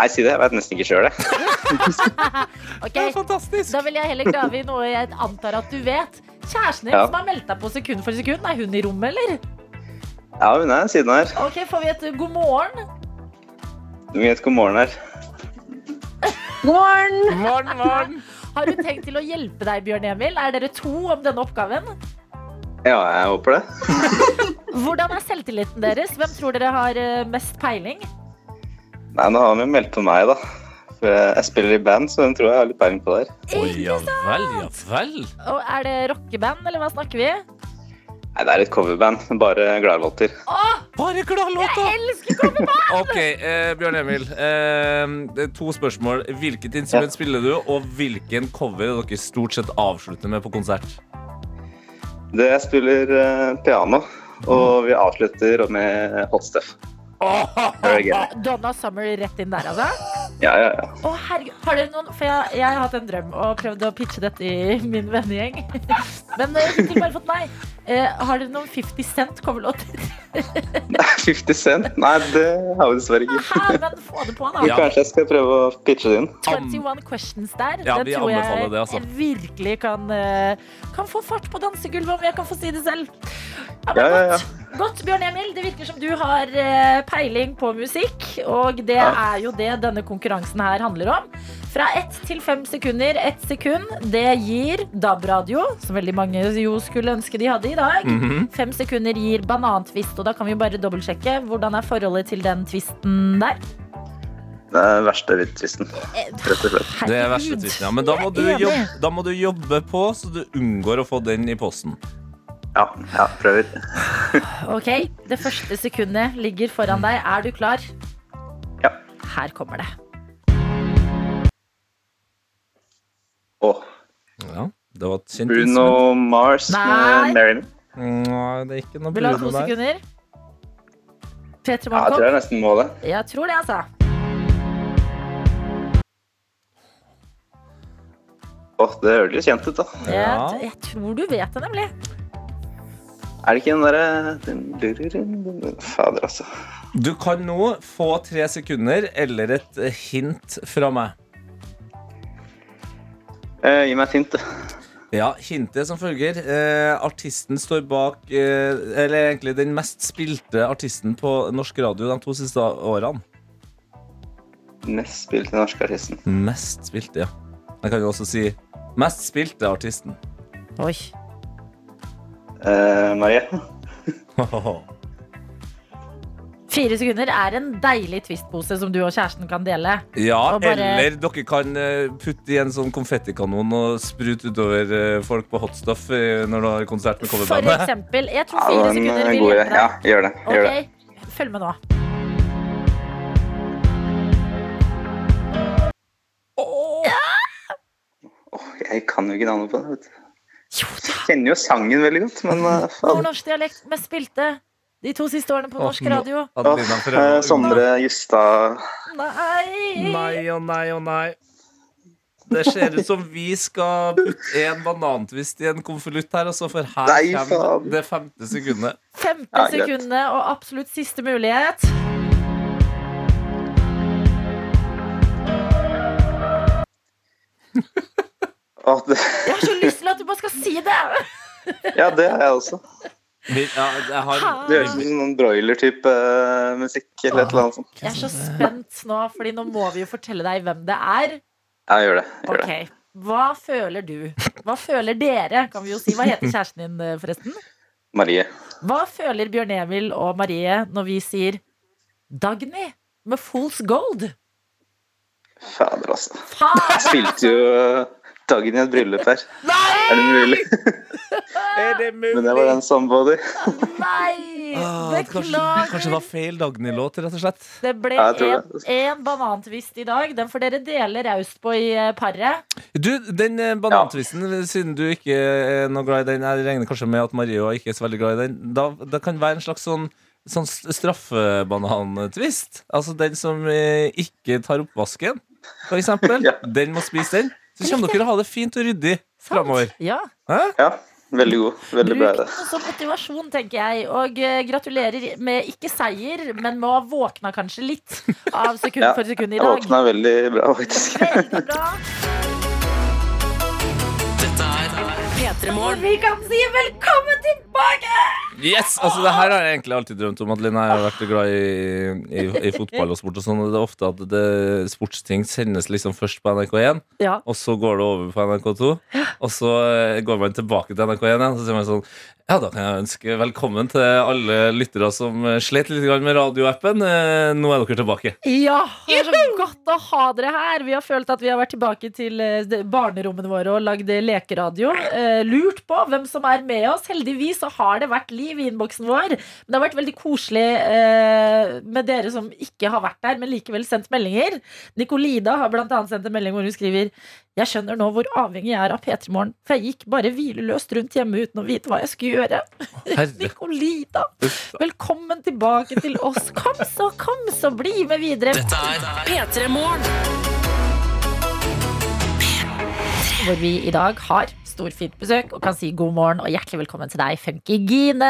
Nei, si det. Jeg vet nesten ikke sjøl, jeg. er fantastisk! Da vil jeg heller grave i noe jeg antar at du vet. Kjæresten din Ja. som har meldt deg på sekund for sekund, er hun i rommet, eller? Ja, hun er siden her. Ok, Får vi et god morgen? Vi vet god morgen her. God morgen! Morgen, morgen. Har hun tenkt til å hjelpe deg, Bjørn Emil? Er dere to om denne oppgaven? Ja, jeg håper det. Hvordan er selvtilliten deres? Hvem tror dere har eh, mest peiling? Nei, nå har de jo meldt på meg, da. For jeg spiller i band, så hun tror jeg har litt peiling på det her. Oi, ja vel, ja vel. Og er det rockeband, eller hva snakker vi? Nei, det er et coverband, bare gladlåter. Bare gladlåter! jeg elsker coverband! Ok, eh, Bjørn Emil. Eh, det to spørsmål. Hvilket instrument spiller du, og hvilken cover er dere stort sett avslutter med på konsert? Det jeg spiller eh, piano, og vi avslutter med hot stuff. Donna Summer rett inn der, altså? Ja, ja, ja. Å, herregud. Har dere noen For jeg, jeg har hatt en drøm og prøvd å pitche dette i min vennegjeng. Men jeg fikk bare fått nei. Eh, har dere noen 50 Cent coverlåter? 50 Cent? Nei, det har vi dessverre ikke. Hæ, men få det på, da. Ja. Kanskje jeg skal prøve å pitche det inn. 21 Questions der. Ja, den tror jeg det, altså. virkelig kan, eh, kan få fart på dansegulvet, om jeg kan få si det selv. Ja, men Ja, ja, ja. Godt, Bjørn Emil. Det virker som du har eh, peiling på musikk, og det Ja. er jo det denne konkurransen her handler om. Fra ett til fem sekunder. Ett sekund, det gir DAB-radio, som veldig mange jo skulle ønske de hadde i dag. Mhm. Fem sekunder gir banantvist, og da kan vi bare dobbeltsjekke. Hvordan er forholdet til den tvisten der? Det er verste tvisten, rett og slett. Det er verste tvisten, ja. Men da må, jobbe, da må du jobbe på, så du unngår å få den i posten. Ja, ja, prøver. Ok, det første sekundet ligger foran deg. Er du klar? Ja. Her kommer det. Det var kjent Bruno instrument. Mars Nei. med Marilyn. Nei, det er ikke noe Vil du ha to Bruno der. sekunder? Peter Ja, jeg tror Mankopp? jeg nesten må det. Jeg tror det, altså. Åh, det hørtes kjent ut, da. Jeg, Ja. jeg tror du vet det, nemlig. Er det ikke den derre Fader, altså. Du kan nå få tre sekunder eller et hint fra meg. Eh, gi meg et hint. du. Ja, Hintet som følger. Eh, artisten står bak eh, Eller egentlig den mest spilte artisten på norsk radio de to siste årene. Mest spilte norske artisten. Mest spilte, ja. Jeg kan jo også si mest spilte artisten. Oi. Eh, Marie. Fire sekunder er en deilig twistpose som du og kjæresten kan dele. Ja, bare- eller dere kan eh, putte i en sånn konfettikanon og sprute utover eh, folk på hot stuff eh, når du har konsert med For eksempel. Jeg tror fire ja, var sekunder vil hjelpe Ja, deg. gjør det. Gjør det. Følg med nå. Åh, jeg kan jo ikke navnet på det. vet du. Jo, Jeg kjenner jo sangen veldig godt, men uh, fader. Nordnorsk dialekt med spilte de to siste årene på norsk radio. Åh, eh, Sondre Justad Nei. Nei og nei og nei. Det ser ut som vi skal putte en banantvist i en konvolutt her, altså, for her Nei, kommer det femte sekundet. Femte sekundet og absolutt siste mulighet. Jeg har så lyst til at du bare skal si det! Ja, det er jeg også. Vi- Ja, har Det høres ut som noen broiler-type eh, musikk eller et eller annet sånt. Jeg er så spent nå, Fordi nå må vi jo fortelle deg hvem det er. Ja, gjør det. Gjør det. Ok, Hva føler du? Hva føler dere? Kan vi jo si. Hva heter kjæresten din, eh, forresten? Marie. Hva føler Bjørn Emil og Marie når vi sier Dagny med Fools Gold? Fader, altså. Fader. Jeg spilte jo eh, dagen i et bryllup her. Er det mulig? Er det mulig? Men det var den somebody. Nei! Ah, kanskje, kanskje det var feil Dagny-låt, rett og slett. Det ble Ja, en, det. en banantvist i dag. Den får dere dele raust på i eh, paret. Du, den banantvisten, banantvisten, siden du ikke er noe glad i den, jeg regner kanskje med at Mario ikke er så veldig glad i den, da, det kan være en slags sånn, sånn straffebanantvist. Altså den som eh, ikke tar oppvasken, for eksempel. Ja. Den må spise den. Så kommer dere til å ha det fint og ryddig framover. Ja. Ja, veldig god. Veldig bra Bruk som motivasjon, tenker jeg. Og uh, gratulerer med ikke seier, men med å ha våkna kanskje litt av sekund Ja, for sekund i Jeg dag. våkna veldig bra, faktisk. Veldig bra. Dette er P3 Morgen. Vi kan si velkommen tilbake! Yes! altså Det her har jeg egentlig alltid drømt om. at Linné har vært glad i, i, i fotball og sport. og sånn Det er ofte at det, sportsting sendes liksom først på NRK1, Ja. og så går det over på NRK2. Og så eh, går man tilbake til NRK1 igjen. Så sier man sånn Ja, da kan jeg ønske velkommen til alle lyttere som eh, slet litt med radioappen. Eh, Nå er dere tilbake. Ja, det er så godt å ha dere her. Vi har følt at vi har vært tilbake til eh, barnerommene våre og lagd lekeradio. Lurt på hvem som er med oss. Heldigvis så har det vært liv i innboksen vår. Men det har vært veldig koselig med dere som ikke har vært der, men likevel sendt meldinger. Nicolida har blant annet sendt en melding hvor hun skriver Jeg skjønner nå hvor avhengig jeg er av P3 Morgen, for jeg gikk bare hvileløst rundt hjemme uten å vite hva jeg skulle gjøre. Nikolita Nicolida, velkommen tilbake til oss. Kom så, kom så, bli med videre. Dette er P3 Morgen. Hvor vi i dag har storfint besøk og kan si god morgen og hjertelig velkommen til deg, Funky Gine.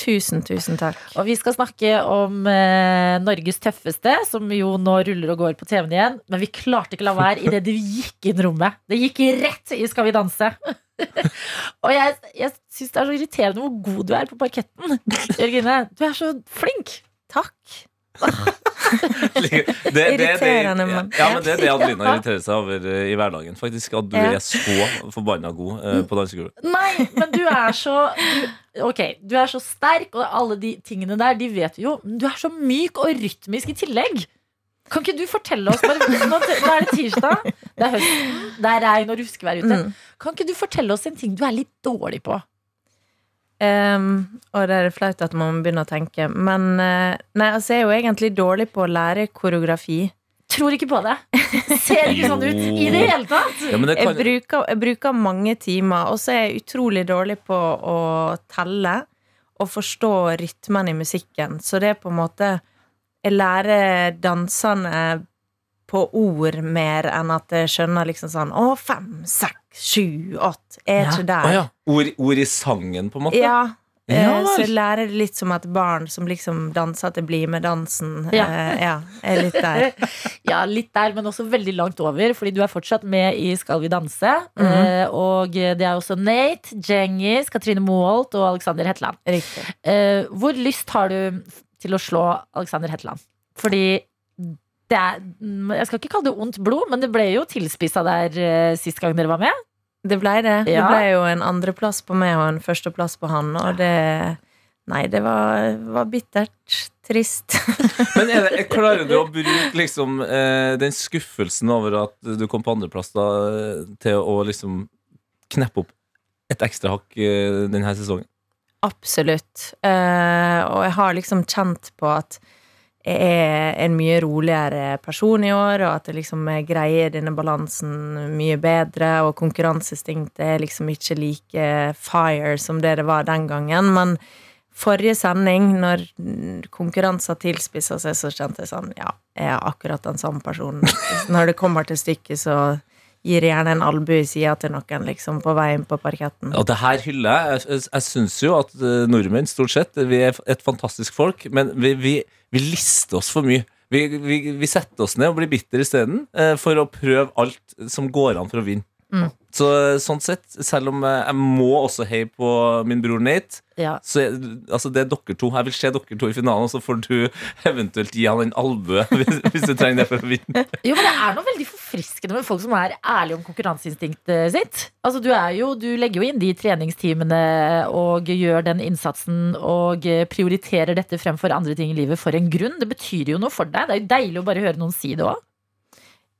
Tusen, tusen takk. Og vi skal snakke om eh, Norges tøffeste, som jo nå ruller og går på TV-en igjen. Men vi klarte ikke la være idet du gikk inn rommet. Det gikk rett i Skal vi danse. og jeg, jeg syns det er så irriterende hvor god du er på parketten. Jørgine, du er så flink. Takk. Det, det, det, Irriterende, mann. ja, men det er det Adelina irriterer seg over eh, i hverdagen. Faktisk At du Ja. er så forbanna god eh, på dansegulvet. Nei, men du er så du, Ok, du er så sterk, og alle de tingene der, de vet vi jo. Men du er så myk og rytmisk i tillegg. Kan ikke du fortelle oss bare, nå, nå er det tirsdag, det er høsten, det er regn og ruskevær ute. Mm. Kan ikke du fortelle oss en ting du er litt dårlig på? Um, og det er flaut at man må begynne å tenke. Men uh, nei, altså, jeg er jo egentlig dårlig på å lære koreografi. Tror ikke på det. Ser ikke sånn ut i det hele tatt. Ja, men det Jeg bruker, jeg bruker mange timer, og så er jeg utrolig dårlig på å telle og forstå rytmen i musikken. Så det er på en måte Jeg lærer dansene på ord mer enn at jeg skjønner liksom sånn Å, fem, seks, sju, åtte. Er Ja. ikke der. Ah, ja. ord, ord i sangen, på en måte? Ja, Ja eh, så jeg lærer det litt som et barn som liksom danser til Bli med dansen. Ja. Eh, ja, er litt der. Ja, litt der, men også veldig langt over, fordi du er fortsatt med i Skal vi danse. Mhm. eh, og det er også Nate, Djengis, Katrine Moholt og Alexander Hetland. Eh, hvor lyst har du til å slå Alexander Hetland? Fordi det er Jeg skal ikke kalle det ondt blod, men det ble jo tilspissa der eh, sist gang dere var med. Det ble det. Det blei jo en andreplass på meg og en førsteplass på han, og det Nei, det var, var bittert. Trist. Men er det, klarer du å bruke liksom, eh, den skuffelsen over at du kom på andreplass da, eh, til å liksom kneppe opp et ekstra hakk eh, denne sesongen? Absolutt. Eh, og jeg har liksom kjent på at er en mye roligere person i år, og at jeg liksom greier denne balansen mye bedre, og konkurranseinstinktet er liksom ikke like fire som det det var den gangen. Men forrige sending, når konkurranser tilspissa seg, så kjente jeg sånn Ja, jeg er akkurat den samme personen. Når det kommer til stykket, så gir gjerne en albue i sida til noen, liksom, på vei inn på parketten. Og det her hyller jeg. Jeg, jeg syns jo at eh, nordmenn stort sett vi er et fantastisk folk, men vi, vi, vi lister oss for mye. Vi, vi, vi setter oss ned og blir bitter isteden, eh, for å prøve alt som går an for å vinne. Mm. Så sånn sett, selv om eh, jeg må også heie på min bror Nate, Ja. så jeg, altså det er dere to. Jeg vil se dere to i finalen, så får du eventuelt gi han en albue hvis, hvis du trenger det for å vinne. Jo, men Det er noe veldig forfriskende med folk som er ærlige om konkurranseinstinktet sitt. Altså, du, er jo, du legger jo inn de treningstimene og gjør den innsatsen og prioriterer dette fremfor andre ting i livet for en grunn. Det betyr jo noe for deg. Det er jo deilig å bare høre noen si det òg.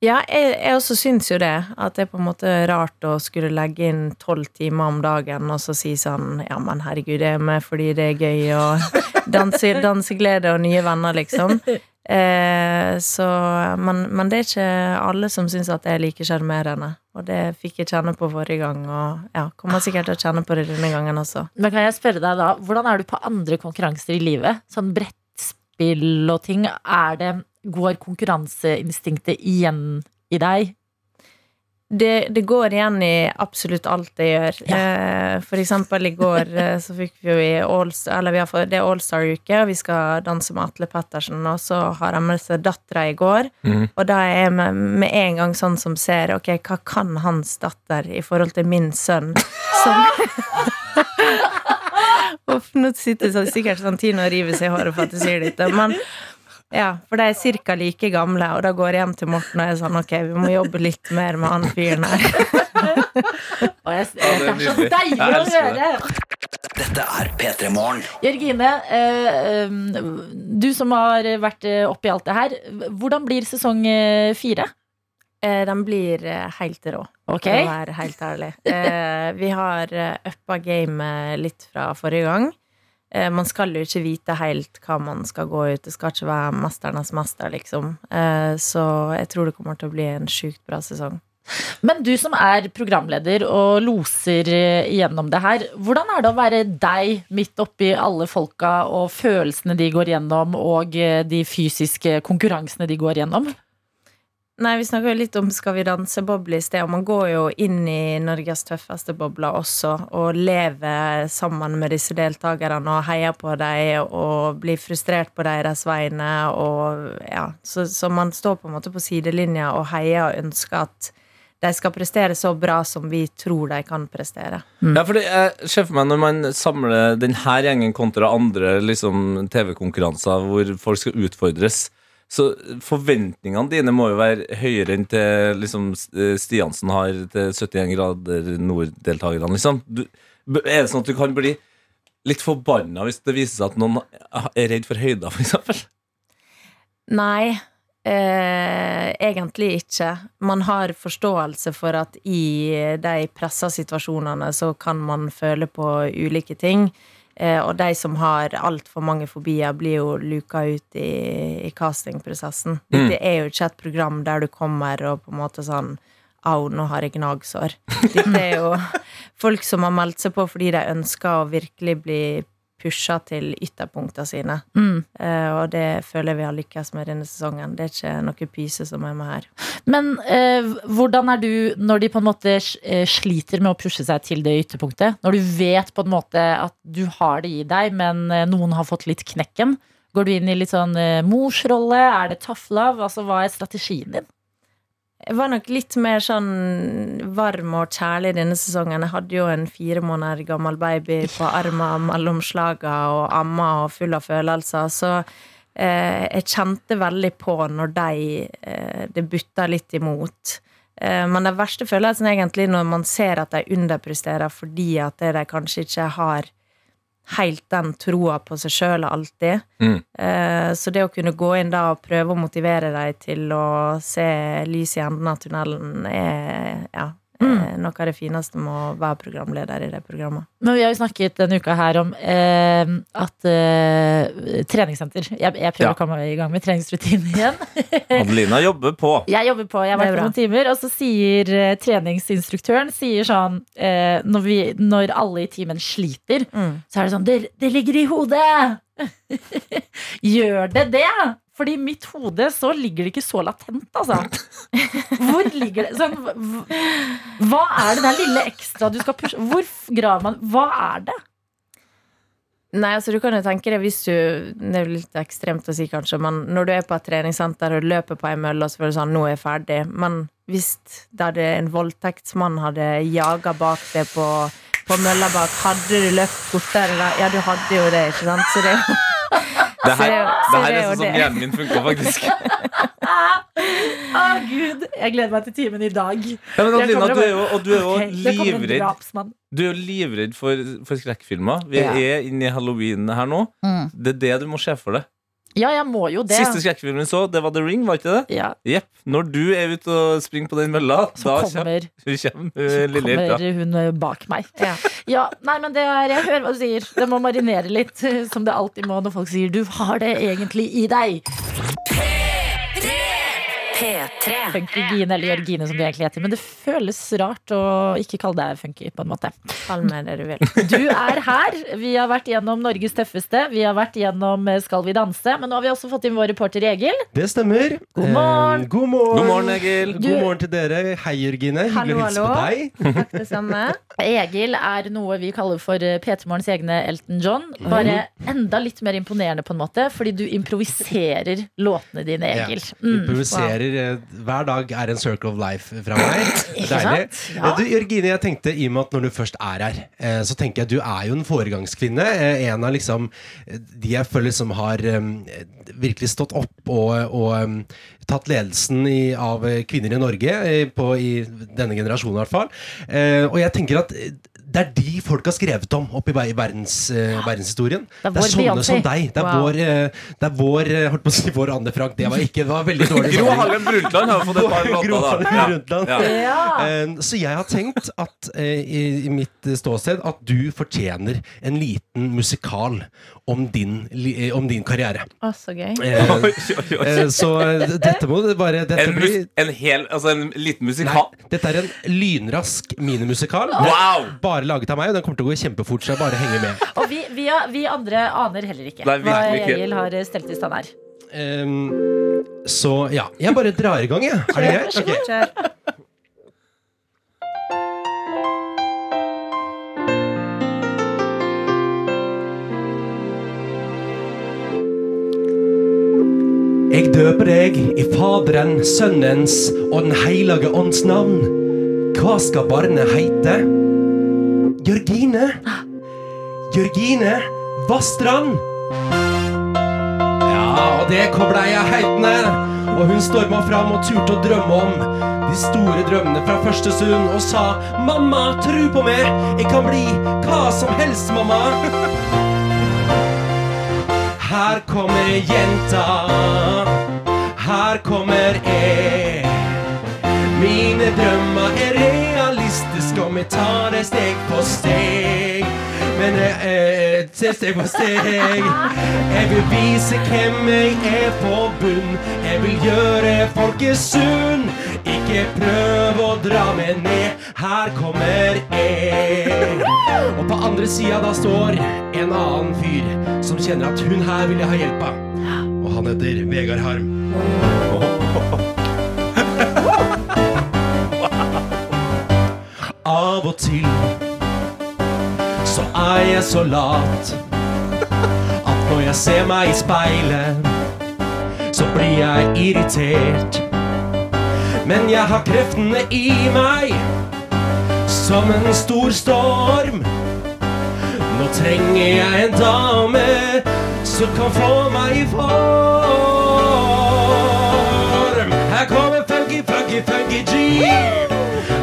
Ja, jeg, jeg også syns jo det. At det er på en måte rart å skulle legge inn tolv timer om dagen og så si sånn Ja, men herregud, det er med fordi det er gøy og danse, danseglede og nye venner, liksom. Eh, så, men, men det er ikke alle som syns at det er like sjarmerende. Og det fikk jeg kjenne på forrige gang, og ja, kommer sikkert til å kjenne på det denne gangen også. Men kan jeg spørre deg da, hvordan er du på andre konkurranser i livet? Sånn brettspill og ting. Er det, går konkurranseinstinktet igjen i deg? Det, det går igjen i absolutt alt jeg gjør. Eh, for eksempel i går eh, så fikk vi jo i Allstar Eller vi har fått, det er Allstar-uke, og vi skal danse med Atle Pettersen. Og så har han med seg dattera i går, mm. og da er jeg med, med en gang sånn som ser Ok, hva kan hans datter i forhold til min sønn? Som Uff, nå sitter så sikkert sånn og river seg i håret for at jeg sier dette, men ja, for de er ca. like gamle, og da går jeg hjem til Morten og er sånn Ok, vi må jobbe litt mer med han fyren her. Og jeg, det, er så deilig å høre! Dette er P3 Morgen. Jørgine, eh, um, du som har vært eh, oppi alt det her. Hvordan blir sesong eh, fire? Eh, Den blir eh, helt rå, Ok, for å være helt ærlig. Eh, vi har eh, uppa gamet litt fra forrige gang. Eh, man skal jo ikke vite helt hva man skal gå ut. Det skal ikke være mesternes mester, liksom. Eh, så jeg tror det kommer til å bli en sjukt bra sesong. Men du som er programleder og loser gjennom det her. Hvordan er det å være deg midt oppi alle folka og følelsene de går gjennom, og eh, de fysiske konkurransene de går gjennom? Nei, Vi snakka jo litt om Skal vi danse-boble i sted, og man går jo inn i Norges tøffeste bobler også, og lever sammen med disse deltakerne og heier på dem og blir frustrert på deres vegne. Og, ja, så, så man står på en måte på sidelinja og heier og ønsker at de skal prestere så bra som vi tror de kan prestere. Ja, fordi jeg ser for meg Når man samler denne gjengen kontra andre liksom, TV-konkurranser hvor folk skal utfordres, så forventningene dine må jo være høyere enn til liksom, Stiansen har til 71 grader nord-deltakerne. Liksom. Er det sånn at du kan bli litt forbanna hvis det viser seg at noen er redd for høyder, f.eks.? Nei, eh, egentlig ikke. Man har forståelse for at i de pressa situasjonene så kan man føle på ulike ting. Eh, og de som har altfor mange fobier, blir jo luka ut i, i castingprosessen. Dette er jo ikke et program der du kommer og på en måte sånn Au, nå har jeg gnagsår. Dette er jo folk som har meldt seg på fordi de ønsker å virkelig bli pusha til ytterpunktene sine. Mm. Uh, og det føler jeg vi har lykkes med denne sesongen. Det er ikke noe pyse som er med her. Men uh, hvordan er du når de på en måte eh, sliter med å pushe seg til det ytterpunktet? Når du vet på en måte at du har det i deg, men noen har fått litt knekken? Går du inn i litt sånn morsrolle? Er det tough love? Altså, hva er strategien din? Jeg var nok litt mer sånn varm og kjærlig denne sesongen. Jeg hadde jo en fire måneder gammel baby på armen mellom slaga og amma og full av følelser. Så eh, jeg kjente veldig på når de eh, det butta litt imot. Eh, men den verste følelsen er egentlig når man ser at de underpresterer fordi at de kanskje ikke har helt den troa på seg sjøl alltid. Mm. Eh, Så det å kunne gå inn da og prøve å motivere dem til å se lys i enden av tunnelen, er ja, er noe av det fineste med å være programleder i det programmet. Men vi har jo snakket denne uka her om eh, at eh, treningssenter Jeg, jeg prøver Ja. å komme i gang med treningsrutinen igjen. Adelina jobber på. Jeg jobber på, jeg har vært på noen timer, og så sier eh, treningsinstruktøren sier sånn eh, når, vi, når alle i timen sliter, så er det sånn Det, det ligger i hodet! Gjør det det? Fordi i mitt hode så ligger det ikke så latent, altså. Hvor ligger det sånn, hva- er det der lille ekstra du skal pushe Hvor graver man Hva er det? Nei, altså du kan jo tenke det hvis du Det er jo litt ekstremt å si, kanskje, men når du er på et treningssenter og løper på ei mølle, og så føler du sånn Nå er jeg ferdig. Men hvis det hadde en voldtektsmann hadde jaga bak deg på, på mølla bak, hadde du løpt fortere da? Ja, du hadde jo det, ikke sant? Så det er jo Det her, det- her er sånn som hjernen min funker, faktisk. Å, gud. Jeg gleder meg til timen i dag. Ja, men Adelina, du er jo, og du er jo Ok, det kommer en livredd. Du er jo livredd for, for skrekkfilmer. Vi Ja. er inne i halloween her nå. Mm. Det er det du må se for deg. Ja, jeg må jo det. Siste skrekkfilmen vi så, det var The Ring, var ikke det? Ja, Yep. Når du er ute og springer på den mølla, så da kommer, kommer, kommer så lille kommer hun eh, bak meg. Ja. Ja, nei, men det er, Jeg hører hva du sier. Det må marinere litt, som det alltid må når folk sier 'du har det egentlig i deg'. P3. Funky Gine, eller Jørgine som du egentlig heter. Men det føles rart å ikke kalle deg funky, på en måte. Kall meg det du vil. Du er her. Vi har vært gjennom Norges tøffeste. Vi har vært gjennom eh, Skal vi danse. Men nå har vi også fått inn vår reporter Egil. Det stemmer. God morgen. Eh, god morgen. God morgen, Egil. Du- God morgen til dere. Hei, Jørgine. Hyggelig å hilse på deg. Takk det samme. Egil er noe vi kaller for eh, P3 Morgens egne Elton John. Bare enda litt mer imponerende, på en måte, fordi du improviserer låtene dine, Egil. Mm. Improviserer eh, hver dag er en circle of life fra meg. Deilig. Ja. Eh, Du, Jørgine, jeg tenkte i og med at når du først er her, eh, så tenker jeg at du er jo en foregangskvinne. En av liksom de jeg føler som har virkelig stått opp og, og tatt ledelsen i, av eh, kvinner i Norge, eh, på, i denne generasjonen i hvert fall. Eh, Og jeg tenker at det er de folk har skrevet om oppe i verdens, uh, verdenshistorien. Det er Det er sånne Beyonce. som deg. Det er Wow. vår, uh, det er vår uh, holdt på å si vår Anne Frank. Det var ikke, det var veldig dårlig. Gro. Harlem Brundtland har fått et par Gro låter, da. Ja. Ja. Eh, Så jeg har tenkt at i, i mitt ståsted at du fortjener en liten musikal om din, eh, om din karriere. Å, så gøy. Eh, eh, Så dette må det bare dette En, blir, en hel, altså en liten Nei, musikal? dette er en lynrask minimusikal. Wow! Bare laget av meg, og den kommer til å gå kjempefort, så jeg bare henger med. Og vi, vi, vi andre aner heller ikke Nei, hva. Egil har stelt i stand her. Um, så ja, jeg bare drar i gang, jeg. Er det greit? Ok. Jeg døper deg i Faderen, Sønnens og Den hellige ånds navn. Hva skal barnet heite? Jørgine. Jørgine Vassdrand. Ja, og det kobla jeg heitende. Og hun storma fram og turte å drømme om de store drømmene fra første stund og sa Mamma, tru på meg, jeg kan bli hva som helst, mamma. Her kommer jenta, her kommer jeg. Mine drømmer er realistiske, og vi tar det steg for steg. Men det er til steg for steg. Jeg vil vise hvem jeg er på bunn. Jeg vil gjøre folket sunn. Ikke prøv å dra meg ned. Her kommer jeg. Og på andre sida da står en annen fyr som kjenner at hun her vil jeg ha hjelp av. Og han heter Vegard Harm. Av og til så er jeg så lat at når jeg ser meg i speilet, så blir jeg irritert. Men jeg har kreftene i meg som en stor storm. Nå trenger jeg en dame som kan få meg i form. Her kommer funky, funky, funky G.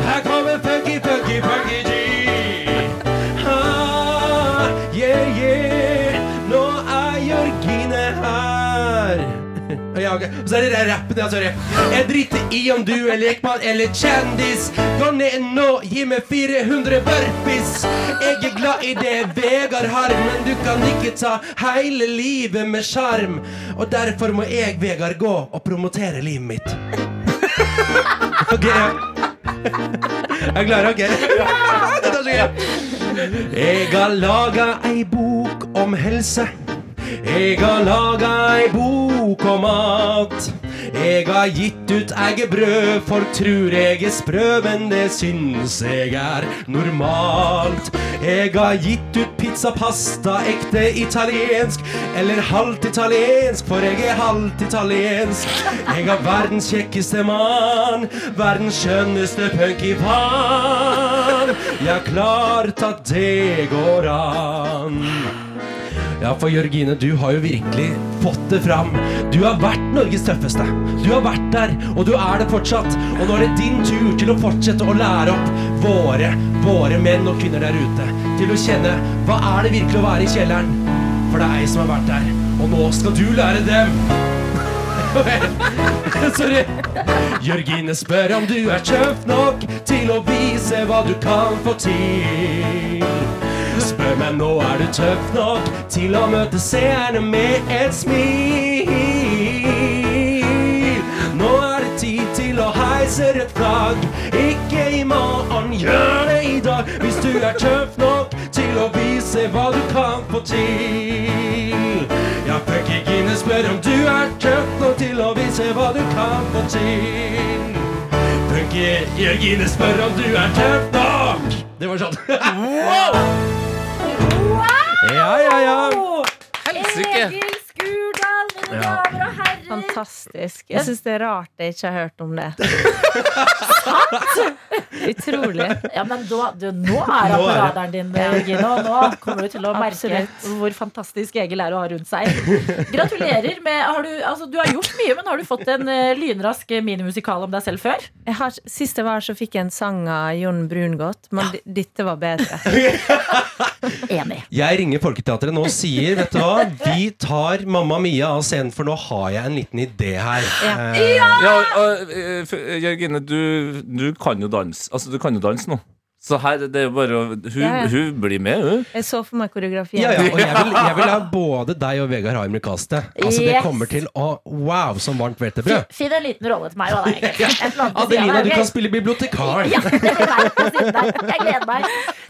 Her kommer funky, funky, funky G. Ja, ok. Så er det der rappen, sorry. Jeg driter i om du er lekmann eller kjendis. Gå ned nå, gi meg 400 burpees. Jeg er glad i det Vegard har, men du kan ikke ta hele livet med sjarm. Og derfor må jeg, Vegard, gå og promotere livet mitt. Ok. Er du klar? Ok. Dette er så gøy. Jeg har laga ei bok om helse. Jeg har laga ei bok om mat. Jeg har gitt ut eggebrød, folk tror jeg er sprø, men det syns jeg er normalt. Jeg har gitt ut pizza, pasta, ekte italiensk, eller halvt italiensk, for jeg er halvt italiensk. Jeg har verdens kjekkeste mann, verdens skjønneste punkyfan. Jeg har klart at det går an. Ja, for Jørgine, du har jo virkelig fått det fram. Du har vært Norges tøffeste. Du har vært der, og du er det fortsatt. Og nå er det din tur til å fortsette å lære opp våre, våre menn og kvinner der ute. Til å kjenne hva er det virkelig å være i kjelleren. For det er ei som har vært der, og nå skal du lære dem. Sorry. Jørgine spør om du er tøff nok til å vise hva du kan få til. Spør meg nå er du tøff nok til å møte seerne med et smil. Nå er det tid til å heise et flagg. Ikke i morgen, gjør det i dag. Hvis du er tøff nok til å vise hva du kan få til. Ja, Punky Gine spør om du er tøff nok til å vise hva du kan få til. Punky Jørgine spør om du er tøff nok. Det var sånn. Ja, ja, ja. Helsike! Egil Skurdal, mine Ja. damer og herrer. Fantastisk. Jeg syns det er rart jeg ikke har hørt om det. Utrolig. Ja, men da, du, nå er han Nå på er radaren din, Gino. Nå kommer du til å merke Absolutt. hvor fantastisk Egil er å ha rundt seg. Gratulerer med har du, altså, du har gjort mye, men har du fått en eh, lynrask minimusikal om deg selv før? Jeg har, sist jeg var, så fikk jeg en sang av Jon Brungot, men di- dette var bedre. Enig. Jeg ringer Folketeatret nå og sier Vet du hva, vi tar Mamma Mia av scenen, for nå har jeg en liten idé her. Ja. Uh, Ja, ja uh, Jørgine, du, du kan jo danse. Altså, du kan jo danse nå. Så her, det er bare å Hun, Ja, ja. hun blir med, hun. Jeg så for meg koreografien. Ja, ja, og jeg vil, jeg vil ha både deg og Vegard Harm i castet. Altså, det kommer til å Wow, som varmt hvetebrød. Finn en liten rolle til meg. På siden Adelina, du kan spille bibliotekar. Ja. Jeg gleder meg.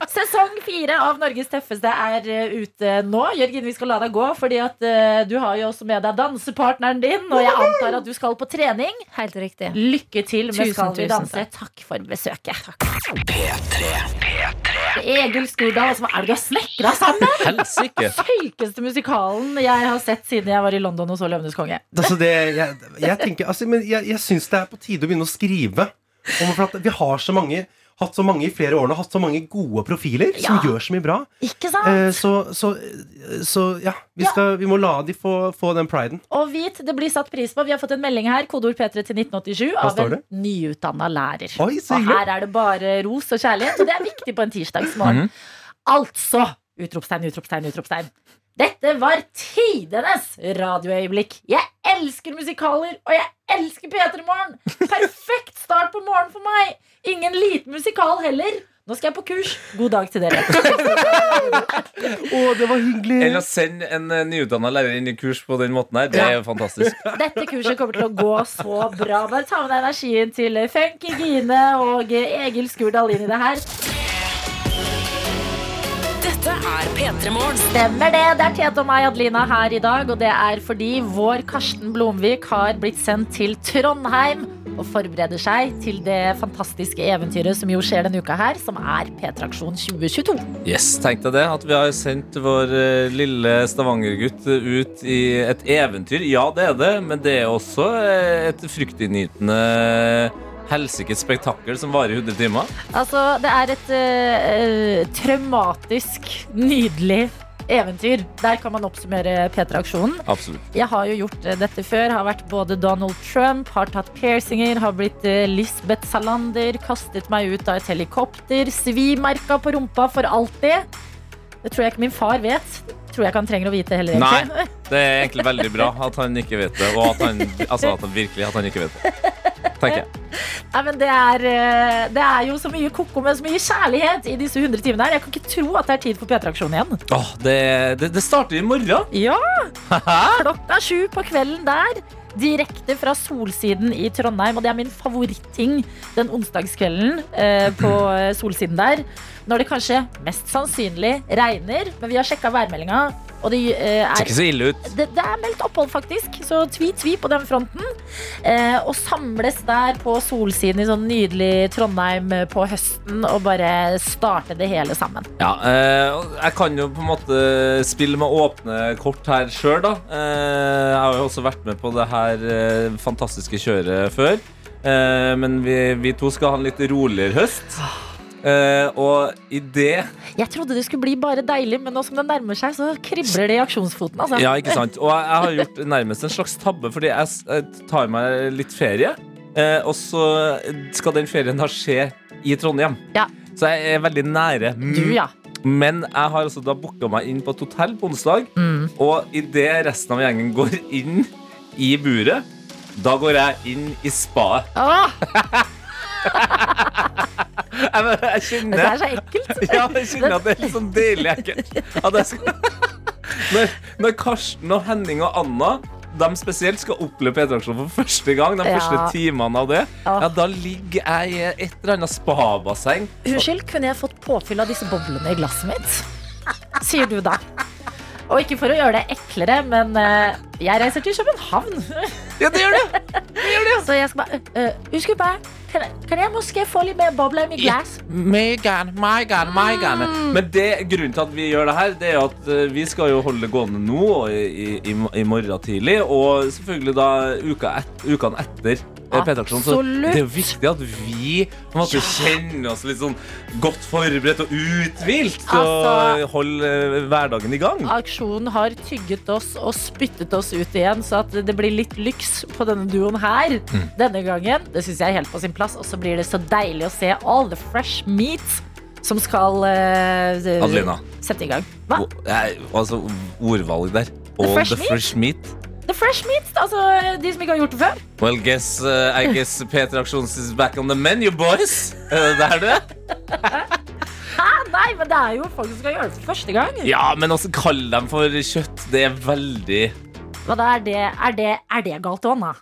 Sesong fire av Norges tøffeste er eh, ute nå. Jørgen, vi skal la deg gå, fordi at uh, du har jo også med deg dansepartneren din. Og jeg antar at du skal på trening. Helt riktig. Lykke til med Tusen, Skal vi danse. takk. Takk for besøket. P3. Egil Skurdal, altså, hva er det du har snekra sammen? Helsike! Sykeste musikalen jeg har sett siden jeg var i London og så Løvenes konge. Altså det, jeg, jeg tenker altså, men jeg, jeg syns det er på tide å begynne å skrive. Om, for at vi har så mange hatt så mange i flere årene, hatt så mange gode profiler som gjør så mye bra. Ikke sant? Eh, så, så, så ja, vi, Ja. vi må la de få, få den priden. Og vit, det blir satt pris på. Vi har fått en melding her, kodeord P3 til 1987, av en nyutdanna lærer. Oi, så Og her er det bare ros og kjærlighet, og det er viktig på en tirsdagsmorgen. Altså! Utropstegn, utropstegn, utropstegn. Dette var tidenes radioøyeblikk. Jeg elsker musikaler, og jeg elsker P3 Morgen. Perfekt start på morgenen for meg. Ingen liten musikal heller. Nå skal jeg på kurs. God dag til dere. Å, det var hyggelig. Eller å sende en uh, nyutdanna lærer inn i kurs på den måten her, det er jo fantastisk. Dette kurset kommer til å gå så bra. Bare ta med deg energien til Funky Gine og Egil Skurdal inn i det her. Dette er P3 Morgen. Stemmer det. Det er Tete og meg, Adelina, her i dag. Og det er fordi vår Karsten Blomvik har blitt sendt til Trondheim og forbereder seg til det fantastiske eventyret som jo skjer denne uka her, som er P-traksjon 2022. Yes, Tenk deg det, at vi har sendt vår eh, lille Stavanger-gutt ut i et eventyr. Ja, det er det, men det er også eh, et fryktinngytende helsikes spektakkel som varer i 100 timer. Altså, det er et uh, traumatisk, nydelig eventyr. Der kan man oppsummere P-traksjonen. Absolutt. Jeg har jo gjort eh, dette før. Har vært både Donald Trump, har tatt piercinger, har blitt Lisbeth Salander, kastet meg ut av et helikopter, svimerka på rumpa for alltid. Det tror jeg ikke min far vet. Tror jeg ikke han trenger å vite heller. Nei. Det er egentlig veldig bra at han ikke vet det, og at han, altså at han virkelig at han ikke vet det. Tenker jeg. Nei, men det er, eh, det er jo så mye koko med så mye kjærlighet i disse 100 timene her. Jeg kan ikke tro at det er tid for P-traksjon igjen. Åh, det, det, det starter i morgen. Ja! Klokka sju på kvelden der. Direkte fra Solsiden i Trondheim. Og det er min favoritting den onsdagskvelden eh, på eh, Solsiden der. Når det kanskje mest sannsynlig regner. Men vi har sjekka værmeldinga, og det eh, Ser er ikke så ille ut. det, det er meldt opphold, faktisk. Så tvi-tvi på den fronten. Eh, og samles der på solsiden i sånn nydelig Trondheim eh, på høsten og bare starte det hele sammen. Ja, eh, jeg kan jo på en måte spille med åpne kort her sjøl, da. Eh, jeg har jo også vært med på det her eh, fantastiske kjøret før. Men vi, vi to skal ha en litt roligere høst. Eh, og i det Jeg trodde det skulle bli bare deilig, men nå som det nærmer seg, så kribler det i aksjonsfoten. Altså. Ja, ikke sant? Og jeg, jeg har gjort nærmest en slags tabbe, fordi jeg, jeg tar meg litt ferie. Uh, og så skal den ferien da skje i Trondheim. Ja. Så jeg er veldig nære. Du, ja. Men jeg har altså da booka meg inn på et hotell på onsdag. Mm. Og idet resten av gjengen går inn i buret, da går jeg inn i spaet. Åh, Jeg, jeg det er så ekkelt. Ja, jeg kjenner at det er litt sånn deilig ekkelt. Skal... når, når Karsten og Henning og Anna de spesielt skal oppleve P-traksjonen for første gang, de Ja. første timene av det, Ja. ja, da ligger jeg i et eller annet spabasseng. Unnskyld, kunne jeg fått påfyll av disse boblene i glasset mitt? Sier du da. Og ikke for å gjøre det eklere, men eh, jeg reiser til København. Ja, det gjør det! Så jeg skal bare uh, Unnskyld bare kan, kan jeg måske få litt mer bobler i mitt glass? Megan, Megan, Megan. Men det, grunnen til at vi gjør det her, det er at eh, vi skal jo holde det gående nå og i, i, i morgen tidlig. Og selvfølgelig da uka et, ukene etter Absolutt. det er viktig at vi måte kjenner oss litt sånn godt forberedt og uthvilt Altså- å holde hverdagen i gang. Aksjonen har tygget oss og spyttet oss ut igjen, så at det blir litt lyks på denne duoen her denne gangen. Det syns jeg er helt på sin plass. Og så blir det så deilig å se all the fresh meat som skal uh, Adelina. sette i gang. Hva? O- jeg- Altså, ordvalg der. All fresh the fresh meat. The fresh meat, altså de som ikke har gjort det før. Well, guess, uh, I guess P3 Aksjons is back on the menu, boys. Er det er det. Hæ? Nei, men det er jo folk som skal gjøre det for første gang. Ja, men også kall dem for kjøtt. Det er veldig Da, er det, er det, er det galt òg, da?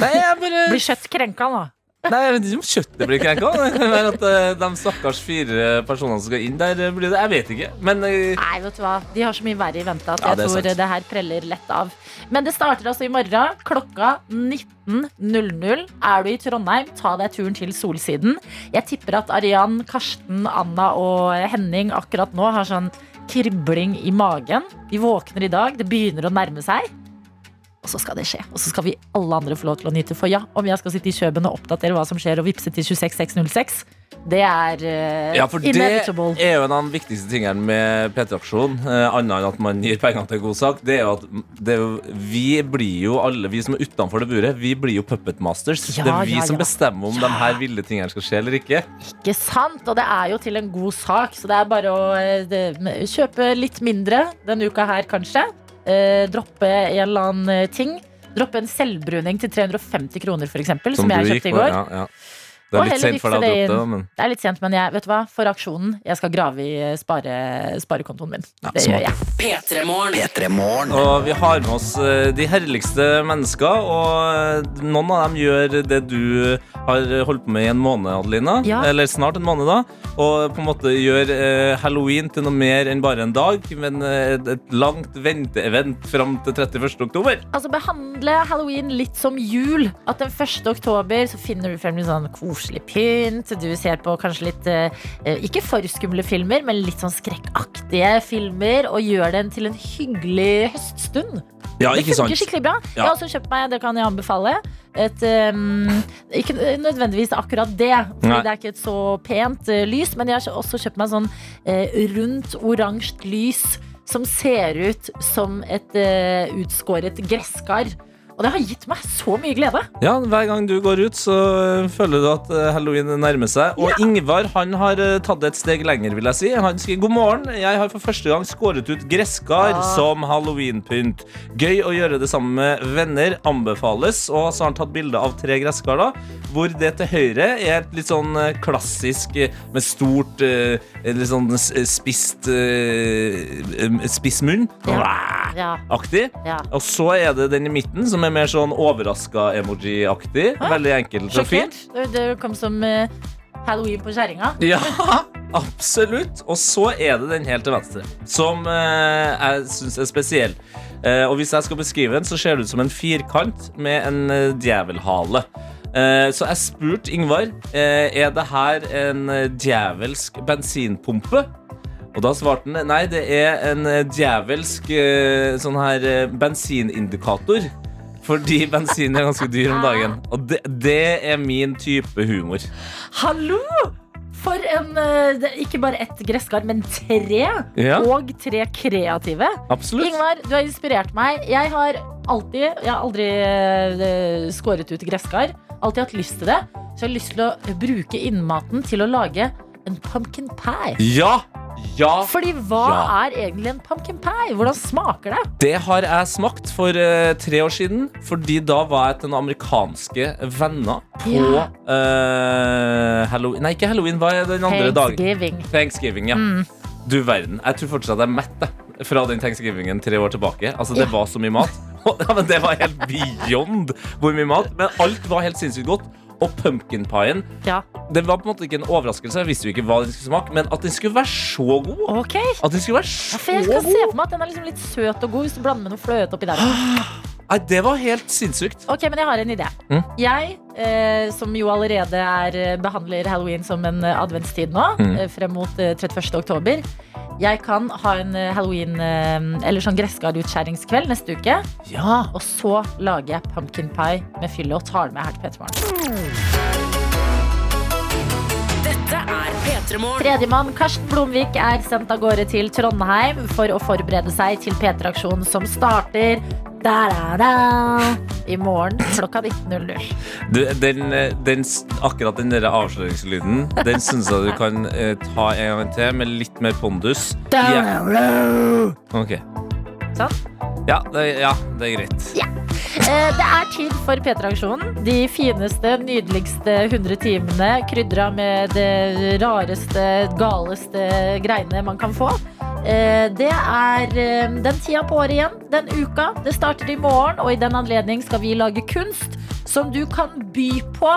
Nei, jeg bare Blir kjøtt krenka nå? Nei, jeg vet ikke om kjøttet blir krenka. Kan at eh, de stakkars fire personene som skal inn der, eh, blir det. Jeg vet ikke. Men eh, Nei, vet du hva, de har så mye verre i vente at Ja, jeg det tror sant. det her preller lett av. Men det starter altså i morgen. Klokka 19.00 er du i Trondheim. Ta deg turen til Solsiden. Jeg tipper at Arian, Karsten, Anna og Henning akkurat nå har sånn kribling i magen. De våkner i dag. Det begynner å nærme seg. Og så skal det skje. Og så skal vi alle andre få lov til å nyte. For ja, om jeg skal sitte i Kjøben og oppdatere hva som skjer, og vippse til 26606, det er uh, ja, for det er jo en av de viktigste tingene med P3-aksjonen, uh, annet enn at man gir penger til en god sak, det er jo at det er jo, vi blir jo alle, vi som er utenfor det buret, vi blir jo puppet masters. Ja, det er vi ja, som bestemmer om de her ville tingene skal skje eller ikke. Ikke sant? Og det er jo til en god sak, så det er bare å eh, det, kjøpe litt mindre denne uka her, kanskje. Eh, droppe en eller annen eh, ting. Droppe en selvbruning til 350 kroner, f.eks., som, som jeg kjøpte i på, går. Ja, ja. Det Og er litt sent for deg å droppe det, men Det er litt sent, men jeg, vet du hva? for aksjonen, jeg skal grave i spare, sparekontoen min. det smart. gjør jeg. P3 Morgen. Og vi har med oss eh, de herligste mennesker, og eh, noen av dem gjør det du har holdt på med i en måned, Adelina. Ja. Eller snart en måned, da. Og på en måte gjør eh, halloween til noe mer enn bare en dag, men et langt venteevent fram til 31. oktober. Altså Behandle halloween litt som jul. At den 1. oktober så finner du frem litt sånn koselig pynt. Du ser på kanskje litt eh, ikke for skumle filmer, men litt sånn skrekkaktige filmer. Og gjør den til en hyggelig høststund. Ja, Det ikke sant? funker skikkelig bra. Jeg har også kjøpt meg, det kan jeg anbefale, et um, Ikke nødvendigvis akkurat det, for det er ikke et så pent uh, lys, men jeg har også kjøpt meg sånn uh, rundt oransje lys som ser ut som et uh, utskåret gresskar. Og det har gitt meg så mye glede. Ja, Hver gang du går ut, så eh, føler du at eh, halloween nærmer seg. Og Ingvar han har eh, tatt det et steg lenger, vil jeg si. Han skriver god morgen. Jeg har for første gang skåret ut gresskar ja. som halloweenpynt. Gøy å gjøre det sammen med venner. Anbefales. Og så har han tatt bilde av tre gresskar, da, hvor det til høyre er et litt sånn klassisk med stort Litt sånn spist Spiss munn. Ja. Aktig. Ja. Og så er det den i midten, som er mer sånn overraska-emoji-aktig. Veldig enkelt og fint. Det, kom som eh, halloween på kjerringa. Ja, absolutt. Og så er det den helt til venstre, som eh, jeg syns er spesiell. Eh, og hvis jeg skal beskrive den, så ser det ut som en firkant med en djevelhale. Så jeg spurte Ingvar Er det her en djevelsk bensinpumpe. Og da svarte han nei, det er en djevelsk sånn her bensinindikator. Fordi bensin er ganske dyr om dagen. Og det, det er min type humor. Hallo! For en eh, Ikke bare ett gresskar, men tre. Ja. Og tre kreative. Absolutt. Ingvar, du har inspirert meg. Jeg har alltid Jeg har aldri eh, skåret ut gresskar. Alltid hatt lyst til det. Så jeg har lyst til å bruke innmaten til å lage en pumpkin pie. Ja! Ja! Fordi hva Ja. er egentlig en pumpkin pie? Hvordan smaker det? Det har jeg smakt for uh, tre år siden. Fordi da var jeg til noen amerikanske venner på Ja. uh, Halloween Nei, ikke halloween. Hva er den andre dagen? Thanksgiving. Thanksgiving, ja. Mm. Du verden. Jeg tror fortsatt jeg er mett jeg, fra den thanksgivingen tre år tilbake. Altså, Det Ja. var så mye mat. ja, men Det var helt beyond hvor mye mat. Men alt var helt sinnssykt godt. Og pumpkin pien Ja. Det var på en måte ikke en overraskelse. Jeg visste jo ikke hva den skulle smake Men at den skulle være så god. Okay. At den skulle være så ja, jeg kan se god for meg at den er liksom litt søt og god hvis du blander med noe fløte oppi der. Nei, Det var helt sinnssykt. Ok, men jeg har en idé. Mm. Jeg, eh, som jo allerede er, eh, behandler halloween som en eh, adventstid nå, Mm. eh, frem mot eh, 31. oktober Jeg kan ha en eh, halloween eh, eller sånn gresskarutskjæringskveld neste uke. Ja Og så lager jeg pumpkin pie med fylle og tar det med her til Petermorgen. Dette Tredjemann Karsten Blomvik er sendt av gårde til Trondheim for å forberede seg til P3-aksjonen som starter da-da-da, i morgen klokka 19.00. den, den, Akkurat den der avsløringslyden Den syns jeg du kan eh, ta en gang til med litt mer pondus. Ja. Ok Sånn. Ja, det, ja, det er greit. Eh, Det er tid for P3-aksjonen. De fineste, nydeligste 100 timene krydra med det rareste, galeste greiene man kan få. Eh, Det er eh, den tida på året igjen. Den uka. Det starter i morgen, og i den anledning skal vi lage kunst som du kan by på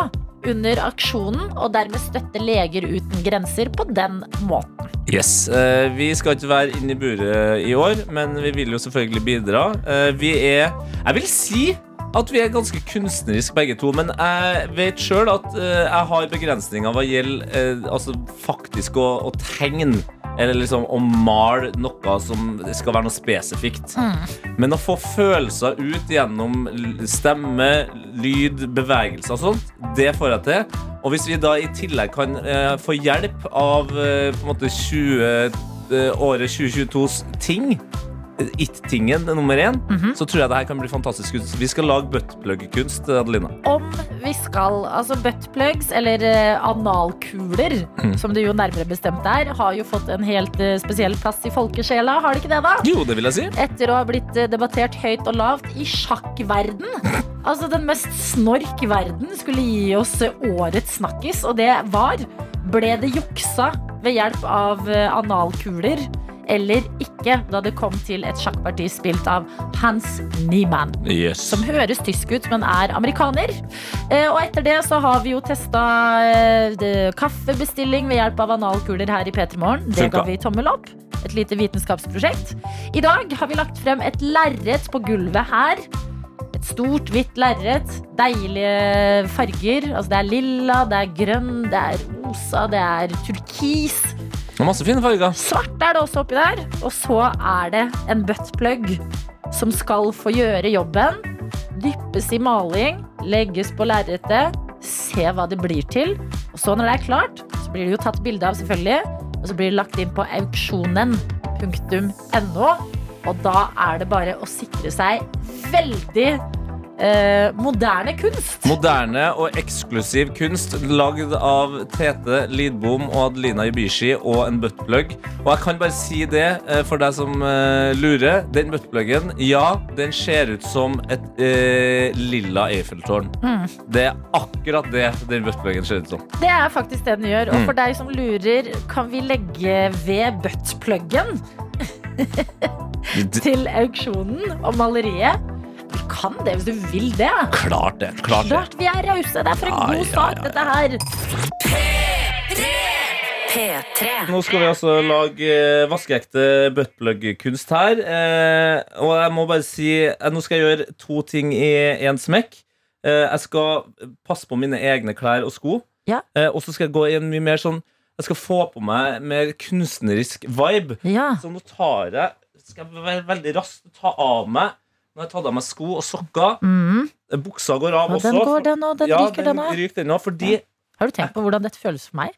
under aksjonen, og dermed støtte Leger uten grenser på den måten. Yes, eh, Vi skal ikke være inne i buret i år, men vi vil jo selvfølgelig bidra. Eh, vi er Jeg vil si at vi er ganske kunstneriske begge to, men jeg vet sjøl at eh, jeg har begrensninger hva gjelder altså faktisk å, å tegne. Eller liksom å male noe som skal være noe spesifikt. Men å få følelser ut gjennom stemme, lyd, bevegelser og sånt, det får jeg til. Og hvis vi da i tillegg kan eh, få hjelp av eh, på en måte 20, eh, året 2022s ting, it-tingen nummer én, så tror jeg det her kan bli fantastisk kunst. Vi skal lage buttplug-kunst, Adelina. Om vi skal, altså buttplugs, eller eh, analkuler, som det jo nærmere bestemt er, har jo fått en helt eh, spesiell plass i folkesjela, har det ikke det da? Jo, det vil jeg si. Etter å ha blitt eh, debattert høyt og lavt i sjakkverden. Altså den mest snork verden skulle gi oss årets snakkis, og det var Ble det juksa ved hjelp av analkuler? Eller ikke, da det kom til et sjakkparti spilt av Hans Niemann Yes. som høres tysk ut, men er amerikaner. Eh, og etter det så har vi jo testa eh, kaffebestilling ved hjelp av analkuler her i P3 Morgen. Det ga vi tommel opp. Et lite vitenskapsprosjekt. I dag har vi lagt frem et lerret på gulvet her. Et stort, hvitt lerret. Deilige farger. Altså det er lilla, det er grønn, det er rosa, det er turkis. Og masse fine farger. Svart er det også oppi der. Og så er det en buttplug som skal få gjøre jobben. Dyppes i maling, legges på lerretet, se hva det blir til. Og så når det er klart, så blir det jo tatt bilde av, selvfølgelig. Og så blir det lagt inn på auksjonen.no. Og da er det bare å sikre seg veldig eh, moderne kunst. Moderne og eksklusiv kunst lagd av Tete Lidbom og Adelina Ibishi og en buttplug. Og jeg kan bare si det eh, for deg som eh, lurer. Den buttpluggen, ja, den ser ut som et eh, lilla Eiffeltårn. Det er akkurat det den buttpluggen ser ut som. Det er faktisk det den gjør. Og Mm. for deg som lurer, kan vi legge ved buttpluggen til auksjonen og maleriet? Vi kan det hvis du vil det. Klart det. Klart det. Klart vi er rause. Det er for en Ja, god ja, sak, dette her. P3. Nå skal vi altså lage eh, vaskeekte buttplug-kunst her. Eh, og jeg må bare si eh, Nå skal jeg gjøre to ting i én smekk. Eh, jeg skal passe på mine egne klær og sko. Ja. Eh, og så skal jeg gå i en mye mer sånn Jeg skal få på meg mer kunstnerisk vibe. Ja. Så nå tar jeg Skal jeg være veldig rask ta av meg Nå har jeg tatt av meg sko og sokker. Mm. Buksa går av Og også. den går, den òg. Den ja, ryker, den òg. fordi Har du tenkt på hvordan dette føles for meg?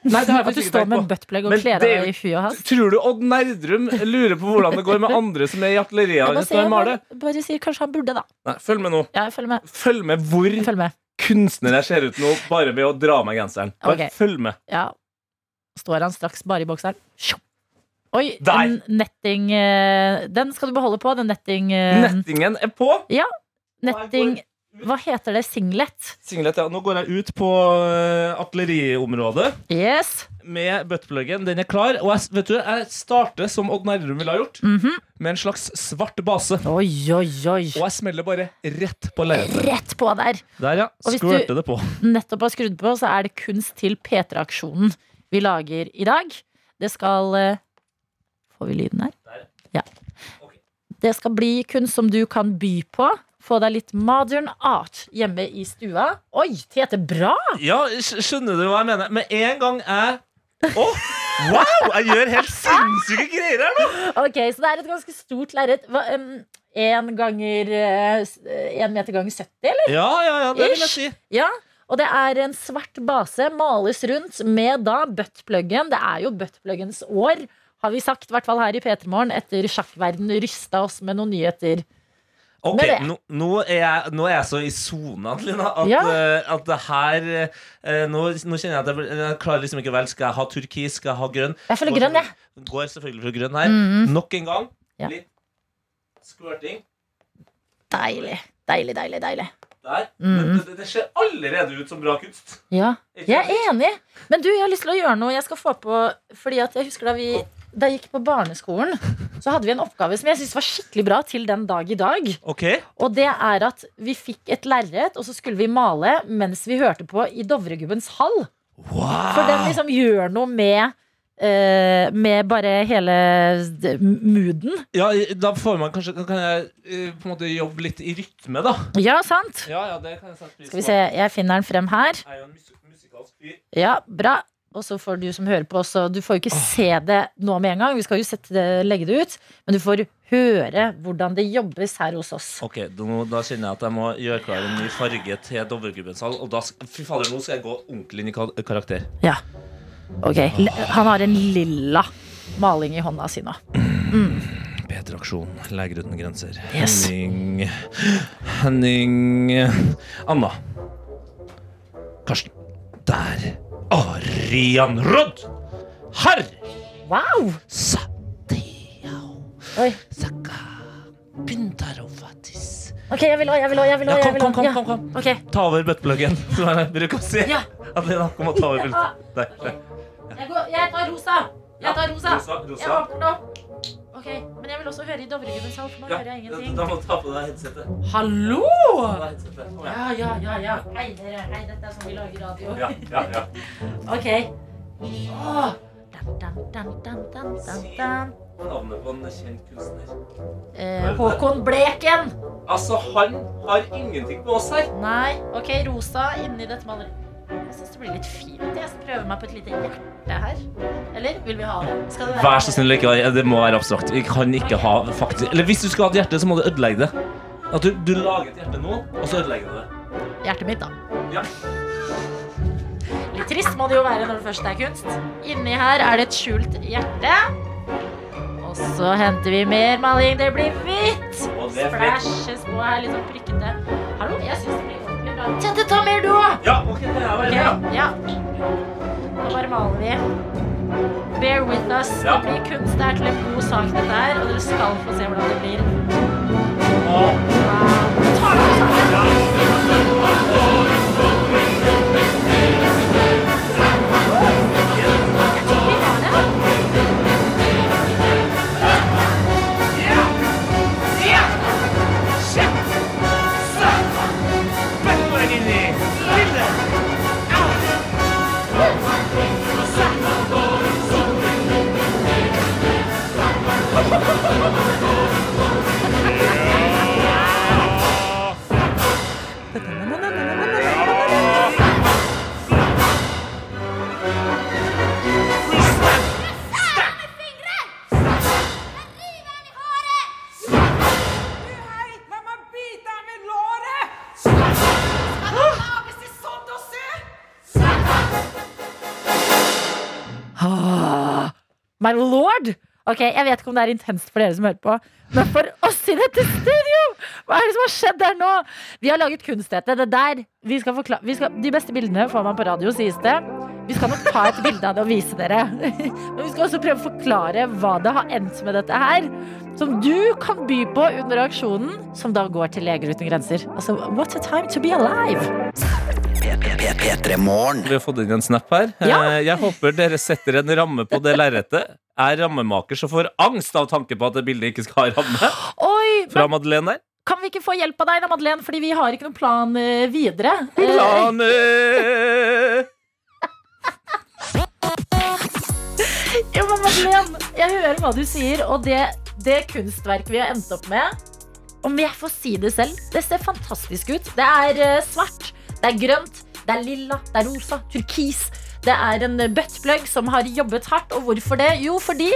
Nei, At du står med en buttplug og kler er deg i fy og hast? Tror du Odd Nerdrum lurer på hvordan det går med andre som er i atelieret hans når han maler? bare, sier kanskje han burde, da. Nei, følg med nå. Ja, følg, med. Følg med hvor følg med. kunstner jeg ser ut nå, bare ved å dra av meg genseren. Bare okay. følg med. Ja. Står han straks bare i bokseren. Tjo. Oi, Der. en netting eh, Den skal du beholde på. Den netting eh, Nettingen er på. Ja. Netting Hva heter det? Singlet? Singlet, ja. Nå går jeg ut på uh, artilleriområdet Yes. med buttpluggen. Den er klar. Og jeg, vet du, jeg starter som Odd Nærum ville ha gjort, Mhm. med en slags svart base. Oi, oi, oi. Og jeg smeller bare rett på lerretet. Rett på der. Der, ja. Skvørte du- det på. nettopp har skrudd på, så er det kunst til P3-aksjonen vi lager i dag. Det skal eh, Får vi lyden her? Ja. Det skal bli kunst som du kan by på. Få deg litt modern art hjemme i stua. Oi, Tete, bra! Ja, skjønner du hva jeg mener? Med en gang jeg Å, wow! Jeg gjør helt sinnssyke greier her nå! Ok, Så det er et ganske stort lerret. Én ganger én meter ganger 70, eller? Ja, ja, ja, det vil jeg si. Ja. Og det er en svart base, males rundt med da buttpluggen. Det er jo buttpluggens år, har vi sagt, i hvert fall her i P3 Morgen, etter sjakkverden rysta oss med noen nyheter. Ok, nå, nå, er jeg, nå er jeg så i sona, Lina, at, Ja. uh, at det her uh, nå, nå kjenner jeg at jeg, jeg klarer liksom ikke vel. Skal jeg ha turkis? Skal jeg ha grønn? Jeg føler grønn, jeg. Går selvfølgelig for grønn her. Mhm. Nok en gang. Ja. Litt squirting. Deilig. Deilig, deilig, deilig. Der. Mm -hmm. det, det ser allerede ut som bra kunst. Ja, jeg er enig. Men du, jeg har lyst til å gjøre noe. Jeg skal få på Fordi at jeg husker da vi da jeg gikk på barneskolen, så hadde vi en oppgave som jeg syntes var skikkelig bra til den dag i dag. Okay. Og det er at vi fikk et lerret, og så skulle vi male mens vi hørte på i Dovregubbens hall. wow For den liksom gjør noe med Uh, Med bare hele mooden. Ja, da får man kanskje Kan jeg uh, på en måte jobbe litt i rytme, da? Ja, sant? Ja, ja, det kan jeg Skal vi se, jeg finner den frem her. Jeg er jo en mus musikalsk fyr. Ja, bra. Og så får du som hører på også Du får jo ikke se det nå med en gang. Vi skal jo sette det, legge det ut. Men du får høre hvordan det jobbes her hos oss. Ok, da, da kjenner jeg at jeg må gjøre klar en ny farge til Dovregubbens hall. Og da, fy fader, nå skal jeg gå ordentlig inn i karakter. Ja. Ok. Han har en lilla maling i hånda si nå. Mm. Peter Aksjon, Leger uten grenser. Yes. Henning Henning Anna. Karsten. Der. Arian Rodd. Herr Wow! Satiao Oi. Saka Pintarovatis. Ok, jeg vil òg, jeg vil òg. Jeg vil Ja, kom, kom, kom, kom, kom. Okay. Ta over bøttepluggen. jeg bruker å si. Ja. Adelina, kom og ta over buttpluggen. Der. der. Jeg, går, jeg tar rosa. Jeg tar rosa. Rosa, Jeg rosa. åpner nå. Ok, Men jeg vil også høre i Dovregubbens hall, for nå hører jeg ingenting. Da må du ta på deg headsetet. Hallo! Ta på deg headsetet. Kom igjen. Ja, ja, ja. ja. Hei, dere. Hei, dette er sånn vi lager radio. Ja, ja, ja. Ok. Åh. Dun, dun, dun, dun, dun, dun, dun. Navnet på en kjent kunstner. Eh, Håkon Bleken. Altså, han har ingenting på oss her. Nei. Ok, rosa inni dette maleriet. Jeg syns det blir litt fint. Jeg skal prøve meg på et lite hjerte her. Eller vil vi ha det? Skal det være Vær så snill, ikke, det må være abstrakt. Vi kan ikke ha faktisk Eller hvis du skal ha et hjerte, så må du ødelegge det. At du, du lager et hjerte nå, og så ødelegger du det. Hjertet mitt, da. Ja. Litt trist må det jo være når det først er kunst. Inni her er det et skjult hjerte. Og så henter vi mer maling. Det blir hvitt. Splashes på her, litt sånn prikkete. Hallo, jeg syns det blir. Tete, ta mer, du òg! Ja, ok, det er vel Ok, det, ja. Nå bare maler vi. Bear with us. Ja. Det blir kunst. Det er til en god sak, dette her. Og dere skal få se hvordan det blir. Wow. Ta det sammen. Ok, Jeg vet ikke om det er intenst for dere som hører på, men for oss i dette studio! Hva er det som har skjedd her nå? Vi har laget kunsthete. Det der vi skal forklare, vi skal, De beste bildene får man på radio, sies det. Vi skal nok ta et bilde av det og vise dere. Men vi skal også prøve å forklare hva det har endt med dette her. Som du kan by på under aksjonen, som da går til Leger uten grenser. Altså, what a time to be alive! P3morgen. Vi har fått inn en snap her. Ja. Eh, Jeg håper dere setter en ramme på det lerretet. Er rammemaker så får angst av tanke på at det bildet ikke skal ha ramme. Oi, Fra men Madeleine der. kan vi ikke få hjelp av deg da, Madeleine? Fordi vi har ikke noen plan eh, videre. Planer! Jo, men Madeleine, jeg hører hva du sier, og det, det kunstverket vi har endt opp med Om jeg får si det selv, det ser fantastisk ut. Det er eh, svart, det er grønt, det er lilla, det er rosa, turkis. Det er en buttplug som har jobbet hardt. Og hvorfor det? Jo, fordi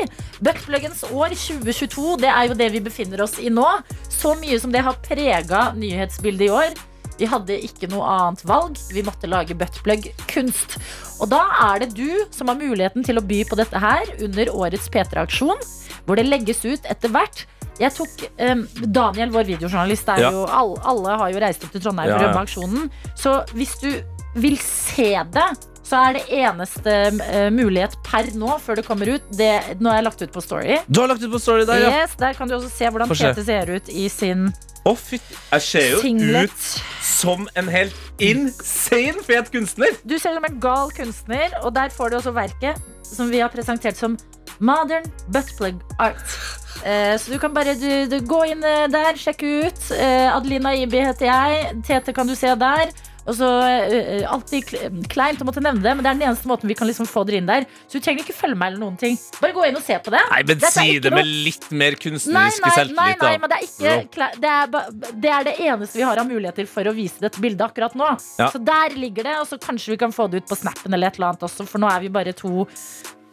buttpluggens år 2022, det er jo det vi befinner oss i nå. Så mye som det har prega nyhetsbildet i år. Vi hadde ikke noe annet valg. Vi måtte lage buttplug-kunst. Og da er det du som har muligheten til å by på dette her under årets P3-aksjon, hvor det legges ut etter hvert. Jeg tok um, Daniel, vår videojournalist, Ja. jo, alle, alle har jo reist opp til Trondheim Ja, for å ja. med aksjonen. Så hvis du vil se det, så er det eneste uh, mulighet per nå, før det kommer ut det, Nå har jeg lagt ut på Story. Du har lagt ut på story der, ja. Yes, der kan du også se hvordan Tete ser ut i sin Å, fytti. Jeg ser jo singlet. ut som en helt insane fet kunstner. Du ser ut som en gal kunstner, og der får du også verket som vi har presentert som Modern Buttplug Art. Eh, så du kan bare du, du, gå inn eh, der, sjekke ut. Eh, Adelina Ibi heter jeg. Tete kan du se der. Og så uh, Alltid kleint å måtte nevne det, men det er den eneste måten vi kan liksom få dere inn der. Så du trenger ikke følge meg eller noen ting. Bare gå inn og se på det. Nei, men Dette si det noe- med litt mer kunstneriske selvtillit. nei, nei, nei, men det er ikke det er, det er det eneste vi har av muligheter for å vise dette bildet akkurat nå. Ja. Så der ligger det, og så kanskje vi kan få det ut på snappen eller et eller annet også, for nå er vi bare to,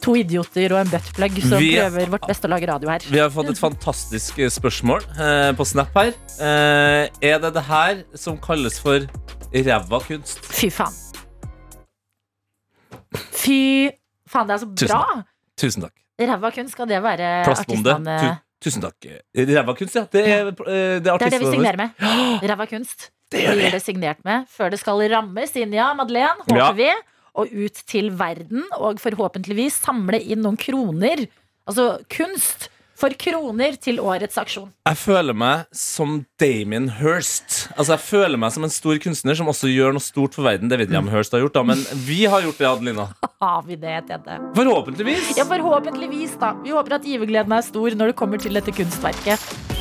to idioter og en buttplug som Vi- prøver vårt beste å lage radio her. Vi har fått et fantastisk eh, spørsmål eh, på Snap her. Eh, er det det her som kalles for ræva kunst? Fy faen. Fy faen, det er så Tusen bra! Tusen takk. Ræva kunst, skal det være Plastbonde. Tu tusen takk. Ræva kunst, ja. Det er, eh, det er Det er det vi signerer med. Ræva kunst. Det gjør blir det signert med før det skal rammes inn, ja, Madeleine, håper Ja. vi. Og ut til verden, og forhåpentligvis samle inn noen kroner. Altså kunst for kroner til årets aksjon. Jeg føler meg som Damien Hirst. Altså, jeg føler meg som en stor kunstner som også gjør noe stort for verden. Det vet jeg om Hirst har gjort, da, men vi har gjort det, Adelina. Har vi det, Tete? Forhåpentligvis. Ja, forhåpentligvis, da. Vi håper at givergleden er stor når det kommer til dette kunstverket.